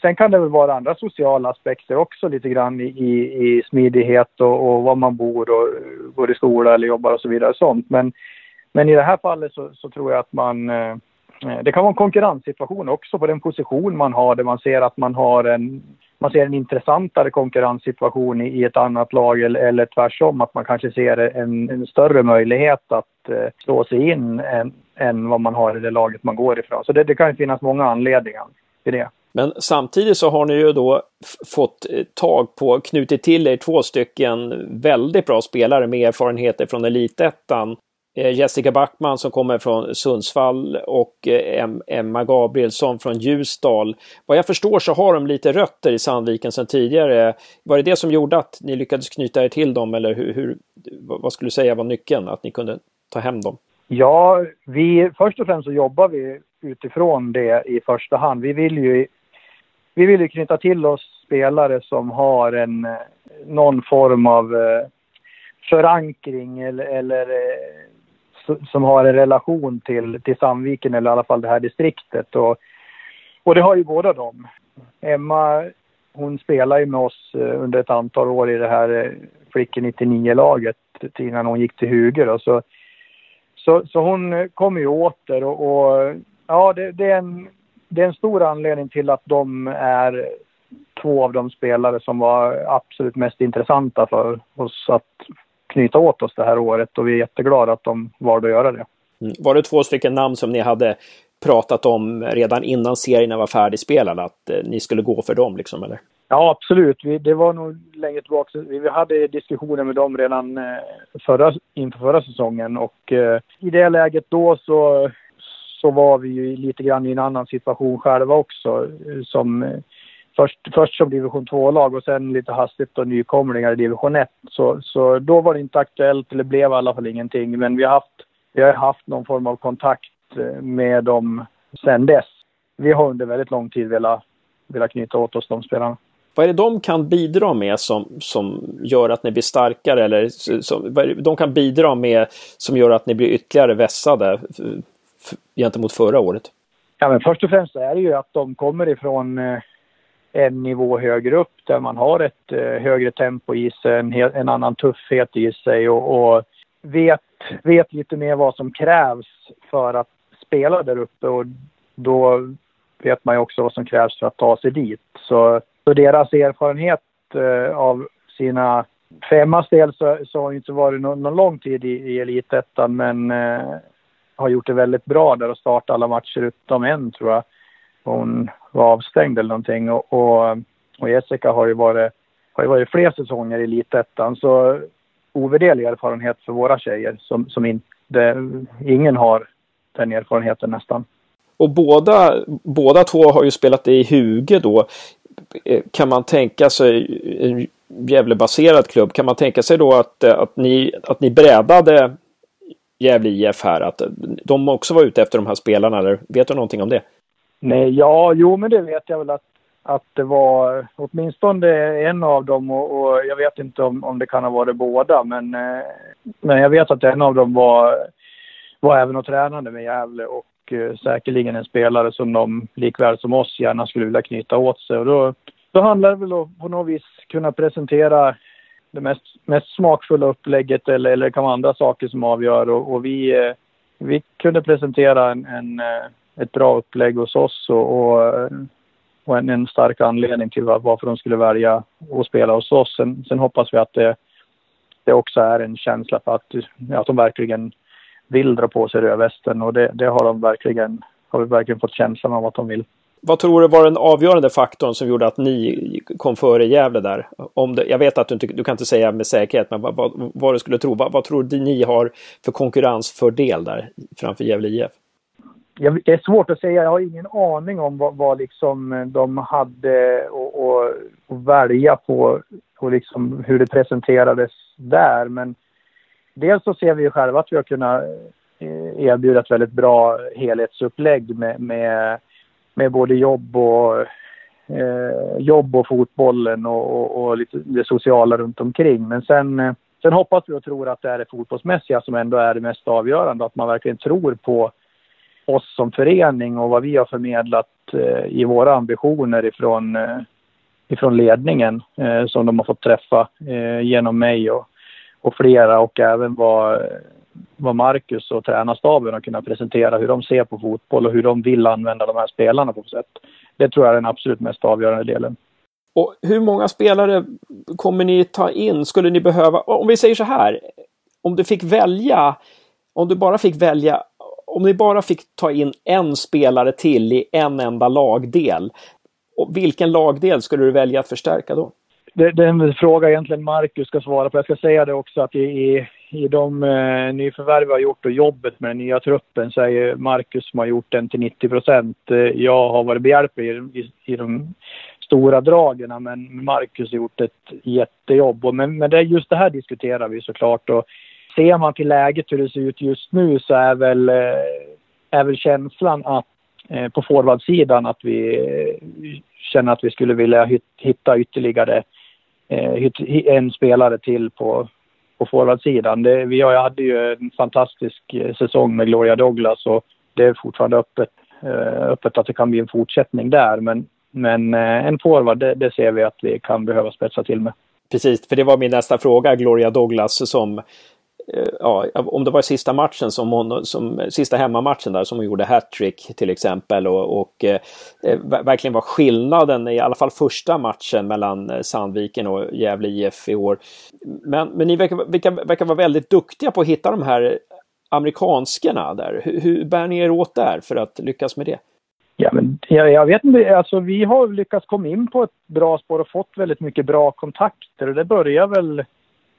Sen kan det väl vara andra sociala aspekter också lite grann i, i, smidighet och, och var man bor och går i skola eller jobbar och så vidare sånt. Men, men i det här fallet så, så tror jag att man Eh, Eh, det kan vara en konkurrenssituation också på den position man har där man ser att man har en, man ser en intressantare konkurrenssituation i, ett annat lag eller, eller tvärtom att man kanske ser en, en större möjlighet att eh, slå sig in än, än vad man har i det laget man går ifrån. Så det, det kan finnas många anledningar till det. Men samtidigt så har ni ju då fått eh, tag på, knutit till er två stycken väldigt bra spelare med erfarenheter från elitettan Eh, Jessica Backman som kommer från Sundsvall och eh, Emma Gabrielsson från Ljusdal. Vad jag förstår så har de lite rötter i Sandviken sedan tidigare. Var det det som gjorde att ni lyckades knyta er till dem eller hur, hur vad skulle du säga var nyckeln att ni kunde ta hem dem? Ja, vi, först och främst så jobbar vi utifrån det i första hand. Vi vill ju, vi vill ju knyta till oss spelare som har en, eh, någon form av förankring eller, eller som har en relation till, till Sandviken eller i alla fall det här distriktet. Och, och det har ju båda dem. Emma, hon spelar ju med oss eh, under ett antal år i det här eh, Flickor 99-laget innan hon gick till Huger. Då. så, så, så hon eh, kommer ju åter och, och ja, det, det, är en, det är en stor anledning till att de är två av de spelare som var absolut mest intressanta för oss att knyta åt oss det här året och vi är jätteglada att de valde att göra det. Mm. Var det två stycken namn som ni hade pratat om redan innan serierna var färdigspelade, att eh, ni skulle gå för dem liksom eller? Ja, absolut. Vi, det var nog länge tillbaka. Vi, vi hade diskussioner med dem redan eh, förra, inför förra säsongen och eh, i det läget då så, så var vi ju lite grann i en annan situation själva också. Eh, som eh, först, först som division 2-lag och sen lite hastigt då nykomlingar i division 1. Så, så då var det inte aktuellt, eller blev i alla fall ingenting. Men vi har haft, vi har haft någon form av kontakt eh, med dem sen dess. Vi har under väldigt lång tid velat, velat knyta åt oss de spelarna. Vad är det de kan bidra med som, som gör att ni blir starkare? Eller som, vad är det de kan bidra med som gör att ni blir ytterligare vässade gentemot förra året? Ja, men först och främst är det ju att de kommer ifrån eh, en nivå högre upp där man har ett eh, högre tempo i sig, en, en annan tuffhet i sig och, och, vet, vet lite mer vad som krävs för att spela där uppe och då vet man ju också vad som krävs för att ta sig dit. Så, så deras erfarenhet eh, av sina femmas del så, så har det inte varit någon, någon lång tid i, i elitettan men eh, har gjort det väldigt bra där och startat alla matcher utom en tror jag. Hon var avstängd eller någonting och, och, och Jessica har ju varit, har ju varit fler säsonger i elitettan så ovärderlig erfarenhet för våra tjejer som, som inte, ingen har den erfarenheten nästan. Och båda, båda två har ju spelat i Huge då. Eh, kan man tänka sig, en Gävlebaserad klubb, kan man tänka sig då att, eh, att, ni, att ni brädade Gävle IF här? Att de också var ute efter de här spelarna, eller vet du någonting om det? Nej, ja, jo men det vet jag väl att, att det var åtminstone en av dem och, och jag vet inte om, om det kan ha varit båda men, eh, men jag vet att en av dem var, var även och tränade med Gävle och eh, säkerligen en spelare som de likväl som oss gärna skulle vilja knyta åt sig. Och då, då handlar det väl om på något vis kunna presentera det mest, mest smakfulla upplägget eller, eller det kan vara andra saker som avgör. Och, och vi, eh, vi kunde presentera en, en eh, ett bra upplägg hos oss och, och, och en, en, stark anledning till varför de skulle välja att spela hos oss. Sen, sen hoppas vi att det, det också är en känsla för att, att de verkligen vill dra på sig rödvästen och det, det har de verkligen, har vi verkligen fått känslan av att de vill. Vad tror du var den avgörande faktorn som gjorde att ni kom före Gävle där? Om det, jag vet att du, inte, du kan inte säga med säkerhet, men vad, vad, vad du skulle tro. Vad, vad tror du ni har för konkurrensfördel där framför Gävle IF? Jag, det är svårt att säga. Jag har ingen aning om vad, vad liksom eh, de hade att välja på och liksom hur det presenterades där. Men dels så ser vi själva att vi har kunnat eh, erbjuda ett väldigt bra helhetsupplägg med, med, med både jobb och, eh, jobb och fotbollen och, och, och lite det sociala runt omkring. Men sen, eh, sen hoppas vi och tror att det är det fotbollsmässiga som ändå är det mest avgörande. Att man verkligen tror på oss som förening och vad vi har förmedlat eh, i våra ambitioner ifrån, eh, ifrån ledningen eh, som de har fått träffa eh, genom mig och, och flera och även vad, vad Marcus och tränarstaben har kunnat presentera hur de ser på fotboll och hur de vill använda de här spelarna på sätt. Det tror jag är den absolut mest avgörande delen. Och hur många spelare kommer ni ta in? Skulle ni behöva, om vi säger så här, om du fick välja, om du bara fick välja om ni bara fick ta in en spelare till i en enda lagdel, vilken lagdel skulle du välja att förstärka då? Det, det är en fråga egentligen Marcus ska svara på. Jag ska säga det också att i, i, i de eh, nyförvärv vi har gjort och jobbet med den nya truppen så är ju Marcus som har gjort den till 90 procent. Eh, jag har varit behjälplig i, i, i de stora dragen men Marcus har gjort ett jättejobb. Och men, men det, just det här diskuterar vi såklart. Och ser man till läget hur det ser ut just nu så är väl, eh, är väl känslan att eh, på forwardsidan att vi eh, känner att vi skulle vilja hitta ytterligare en spelare till på, på forwardsidan. Det, vi hade ju en fantastisk säsong med Gloria Douglas och det är fortfarande öppet, öppet att det kan bli en fortsättning där. Men, men en forward, det, det ser vi att vi kan behöva spetsa till med. Precis, för det var min nästa fråga, Gloria Douglas, som Eh, ja, om det var sista matchen som hon, som, sista hemmamatchen där som hon gjorde hattrick till exempel och, och eh, eh verkligen var skillnaden i alla fall första matchen mellan eh, Sandviken och Gävle IF i år. Men, men ni verkar, verkar, verkar vara väldigt duktiga på att hitta de här amerikanskorna där. Hur, hur bär ni er åt där för att lyckas med det? Ja, men jag, jag, vet inte, alltså vi har lyckats komma in på ett bra spår och fått väldigt mycket bra kontakter och det börjar väl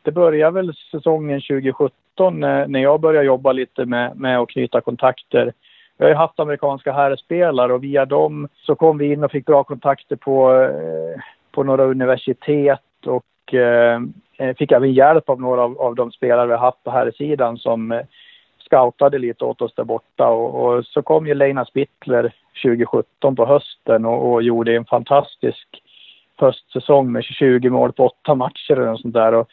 det började väl säsongen 2017 eh, när jag började jobba lite med, med att knyta kontakter. Jag har ju haft amerikanska herrspelare och via dem så kom vi in och fick bra kontakter på, eh, på några universitet och eh, eh, fick även hjälp av några av, av de spelare vi har haft på här sidan som eh, scoutade lite åt oss där borta och, och så kom ju Leina Spittler 2017 på hösten och, och gjorde en fantastisk höstsäsong med 20 mål på åtta matcher och sånt där. Och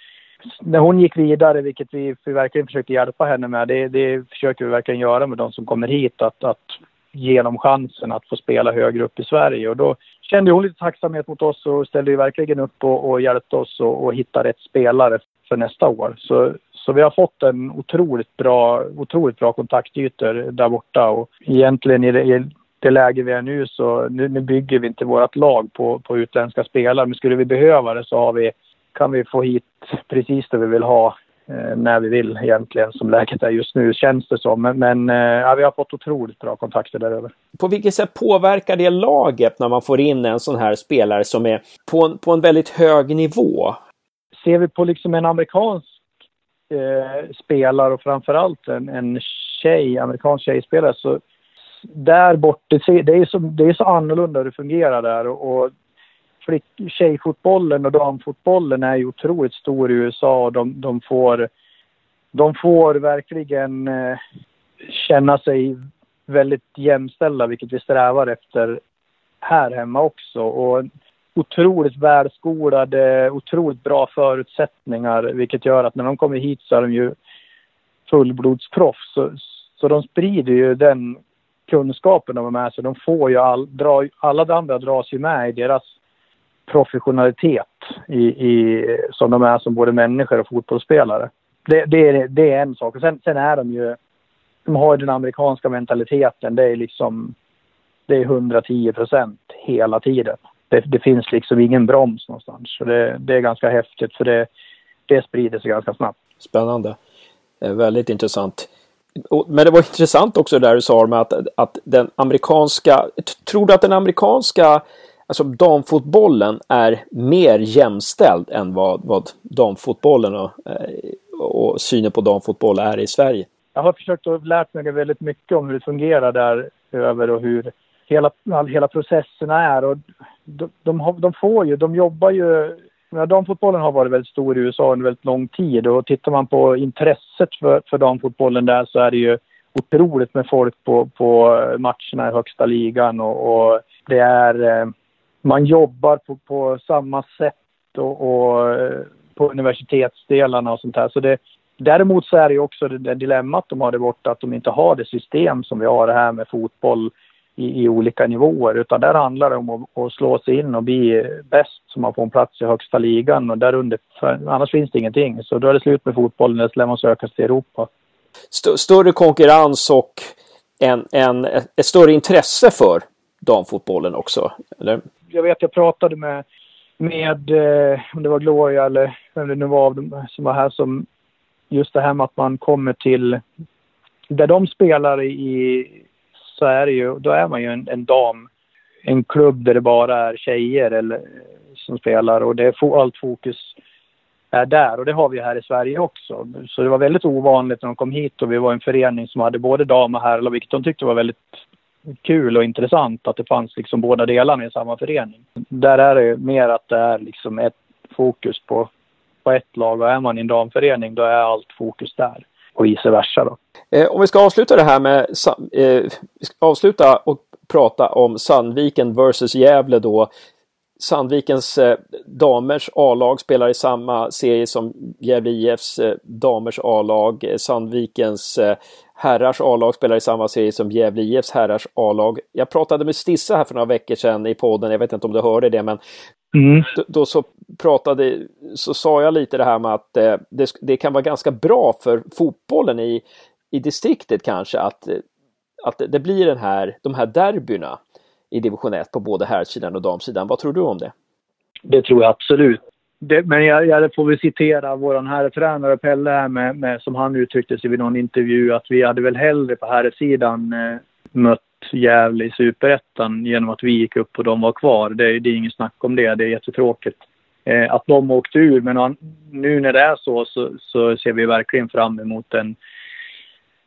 när hon gick vidare, vilket vi, vi verkligen försökte hjälpa henne med, det, det försöker vi verkligen göra med de som kommer hit, att, att ge dem chansen att få spela högre upp i Sverige. Och då kände hon lite tacksamhet mot oss och ställde ju verkligen upp och, och hjälpte oss att hitta rätt spelare för nästa år. Så, så vi har fått en otroligt bra, otroligt bra kontaktytor där borta och egentligen i det, i det läge vi är nu så nu, nu bygger vi inte vårt lag på, på utländska spelare. Men skulle vi behöva det så har vi kan vi få hit precis det vi vill ha eh, när vi vill egentligen som läget är just nu känns det som. Men, men eh, ja, vi har fått otroligt bra kontakter däröver. På vilket sätt påverkar det laget när man får in en sån här spelare som är på en, på en väldigt hög nivå? Ser vi på liksom en amerikansk eh, spelare och framförallt en, en tjej, amerikansk tjejspelare så där borta, det är så, det är så annorlunda hur det fungerar där och, och flick, tjejfotbollen och damfotbollen är ju otroligt stor i USA och de, de får, de får verkligen eh, känna sig väldigt jämställda, vilket vi strävar efter här hemma också. Och otroligt välskolade, otroligt bra förutsättningar, vilket gör att när de kommer hit så är de ju fullblodsproffs. Så, så de sprider ju den kunskapen de har med sig. De får ju all, dra, alla andra dras ju med i deras professionalitet i, i, som de är som både människor och fotbollsspelare. Det, det, är, det är en sak. Och sen, sen är de ju... De har ju den amerikanska mentaliteten. Det är liksom... Det är 110 procent hela tiden. Det, det, finns liksom ingen broms någonstans. Så det, det är ganska häftigt för det, det sprider sig ganska snabbt. Spännande. Eh, väldigt intressant. Men det var intressant också det där du sa med att, att den amerikanska... Tror du att den amerikanska alltså damfotbollen är mer jämställd än vad, vad damfotbollen och, eh, och synen på damfotboll är i Sverige. Jag har försökt att lärt mig väldigt mycket om hur det fungerar där över och hur hela, hela processerna är. Och de, de, de får ju, de jobbar ju Ja, damfotbollen har varit väldigt stor i USA under väldigt lång tid och tittar man på intresset för, för damfotbollen där så är det ju otroligt med folk på, på matcherna i högsta ligan och, och det är eh, man jobbar på, på samma sätt och, och, eh, på universitetsdelarna och sånt här. Så det, däremot så är det ju också det, det dilemmat de har där borta att de inte har det system som vi har det här med fotboll i, i olika nivåer utan där handlar det om att, att, slå sig in och bli bäst så man får en plats i högsta ligan och där under, annars finns det ingenting. Så då är det slut med fotbollen, eller så lär man söka sig till Europa. St större konkurrens och en, en, ett större intresse för damfotbollen också, eller? Jag vet jag pratade med, med eh, om det var Gloria eller vem det nu var av dem som var här som just det här med att man kommer till där de spelar i så är det ju, då är man ju en, en dam, en klubb där det bara är tjejer eller, som spelar och det är allt fokus är där och det har vi här i Sverige också. Så det var väldigt ovanligt när de kom hit och vi var en förening som hade både dam och herrlag, vilket de tyckte var väldigt kul och intressant att det fanns liksom båda delarna i samma förening. Där är det mer att det är liksom ett fokus på, på ett lag och är man i en damförening då är allt fokus där och vice versa. Då. Eh, om vi ska avsluta det här med eh, avsluta och prata om Sandviken versus Gävle då. Sandvikens eh, damers A-lag spelar i samma serie som Gävle IFs eh, damers A-lag. Eh, Sandvikens eh, herrars A-lag spelar i samma serie som Gävle IFs herrars A-lag. Jag pratade med Stissa här för några veckor sedan i podden, jag vet inte om du hörde det, men mm. då, då, så pratade, så sa jag lite det här med att eh, det, det, kan vara ganska bra för fotbollen i, i distriktet kanske att, att det blir den här, de här derbyna i division 1 på både herrsidan och damsidan. Vad tror du om det? Det tror jag absolut. Det, men jag, jag får väl citera vår herrtränare Pelle här med, med, som han uttryckte sig vid någon intervju att vi hade väl hellre på herrsidan eh, mött Gävle i superettan genom att vi gick upp och de var kvar. Det, det är inget snack om det. Det är jättetråkigt eh, att de åkte ur. Men nu när det är så, så, så ser vi verkligen fram emot en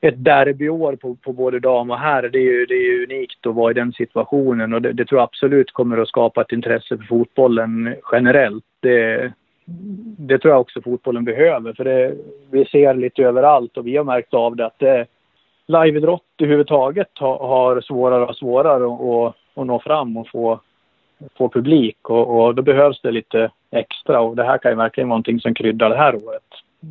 ett derbyår på, på både dam och herr. Det är ju det är unikt att vara i den situationen och det, det, tror jag absolut kommer att skapa ett intresse för fotbollen generellt. Det, det tror jag också fotbollen behöver för det, vi ser lite överallt och vi har märkt av det att det, liveidrott överhuvudtaget har, har svårare och svårare att, att nå fram och få, få publik och, och då behövs det lite extra och det här kan ju verkligen vara någonting som kryddar det här året,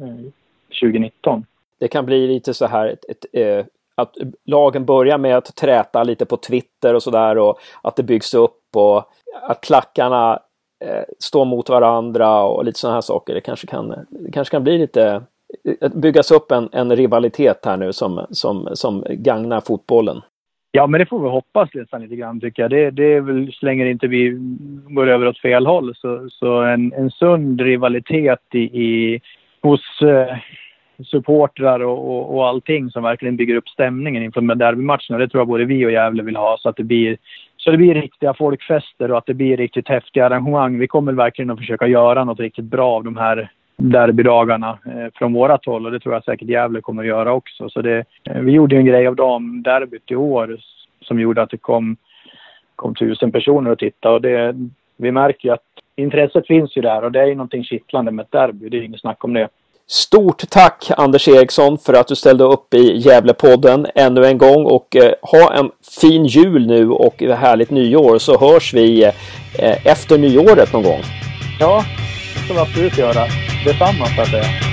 eh, 2019. Det kan bli lite så här ett, ett, ett, att lagen börjar med att träta lite på Twitter och sådär och att det byggs upp och att klackarna eh, mot varandra och lite sådana här saker. Det kanske kan, det kanske kan bli lite eh, byggas upp en, en rivalitet här nu som, som, som gagnar fotbollen. Ja, men det får vi hoppas nästan lite grann tycker jag. Det, det är väl så länge inte vi går över åt fel håll så, så en, en sund rivalitet i, i hos eh, supportrar och, och, och allting som verkligen bygger upp stämningen inför de derbymatcherna. Det tror jag både vi och Gävle vill ha så att det blir så det blir riktiga folkfester och att det blir riktigt häftiga arrangemang. Vi kommer verkligen att försöka göra något riktigt bra av de här derbydagarna eh, från vårat håll och det tror jag säkert Gävle kommer att göra också. Så det, eh, vi gjorde en grej av damderbyt i år som gjorde att det kom, kom tusen personer att titta och det, vi märker ju att intresset finns ju där och det är ju någonting kittlande med ett derby. Det är inget snack om det. Stort tack Anders Eriksson för att du ställde upp i Gävlepodden ännu en gång och eh, ha en fin jul nu och härligt nyår så hörs vi eh, efter nyåret någon gång. Ja, det ska vi absolut göra. Detsamma så att säga.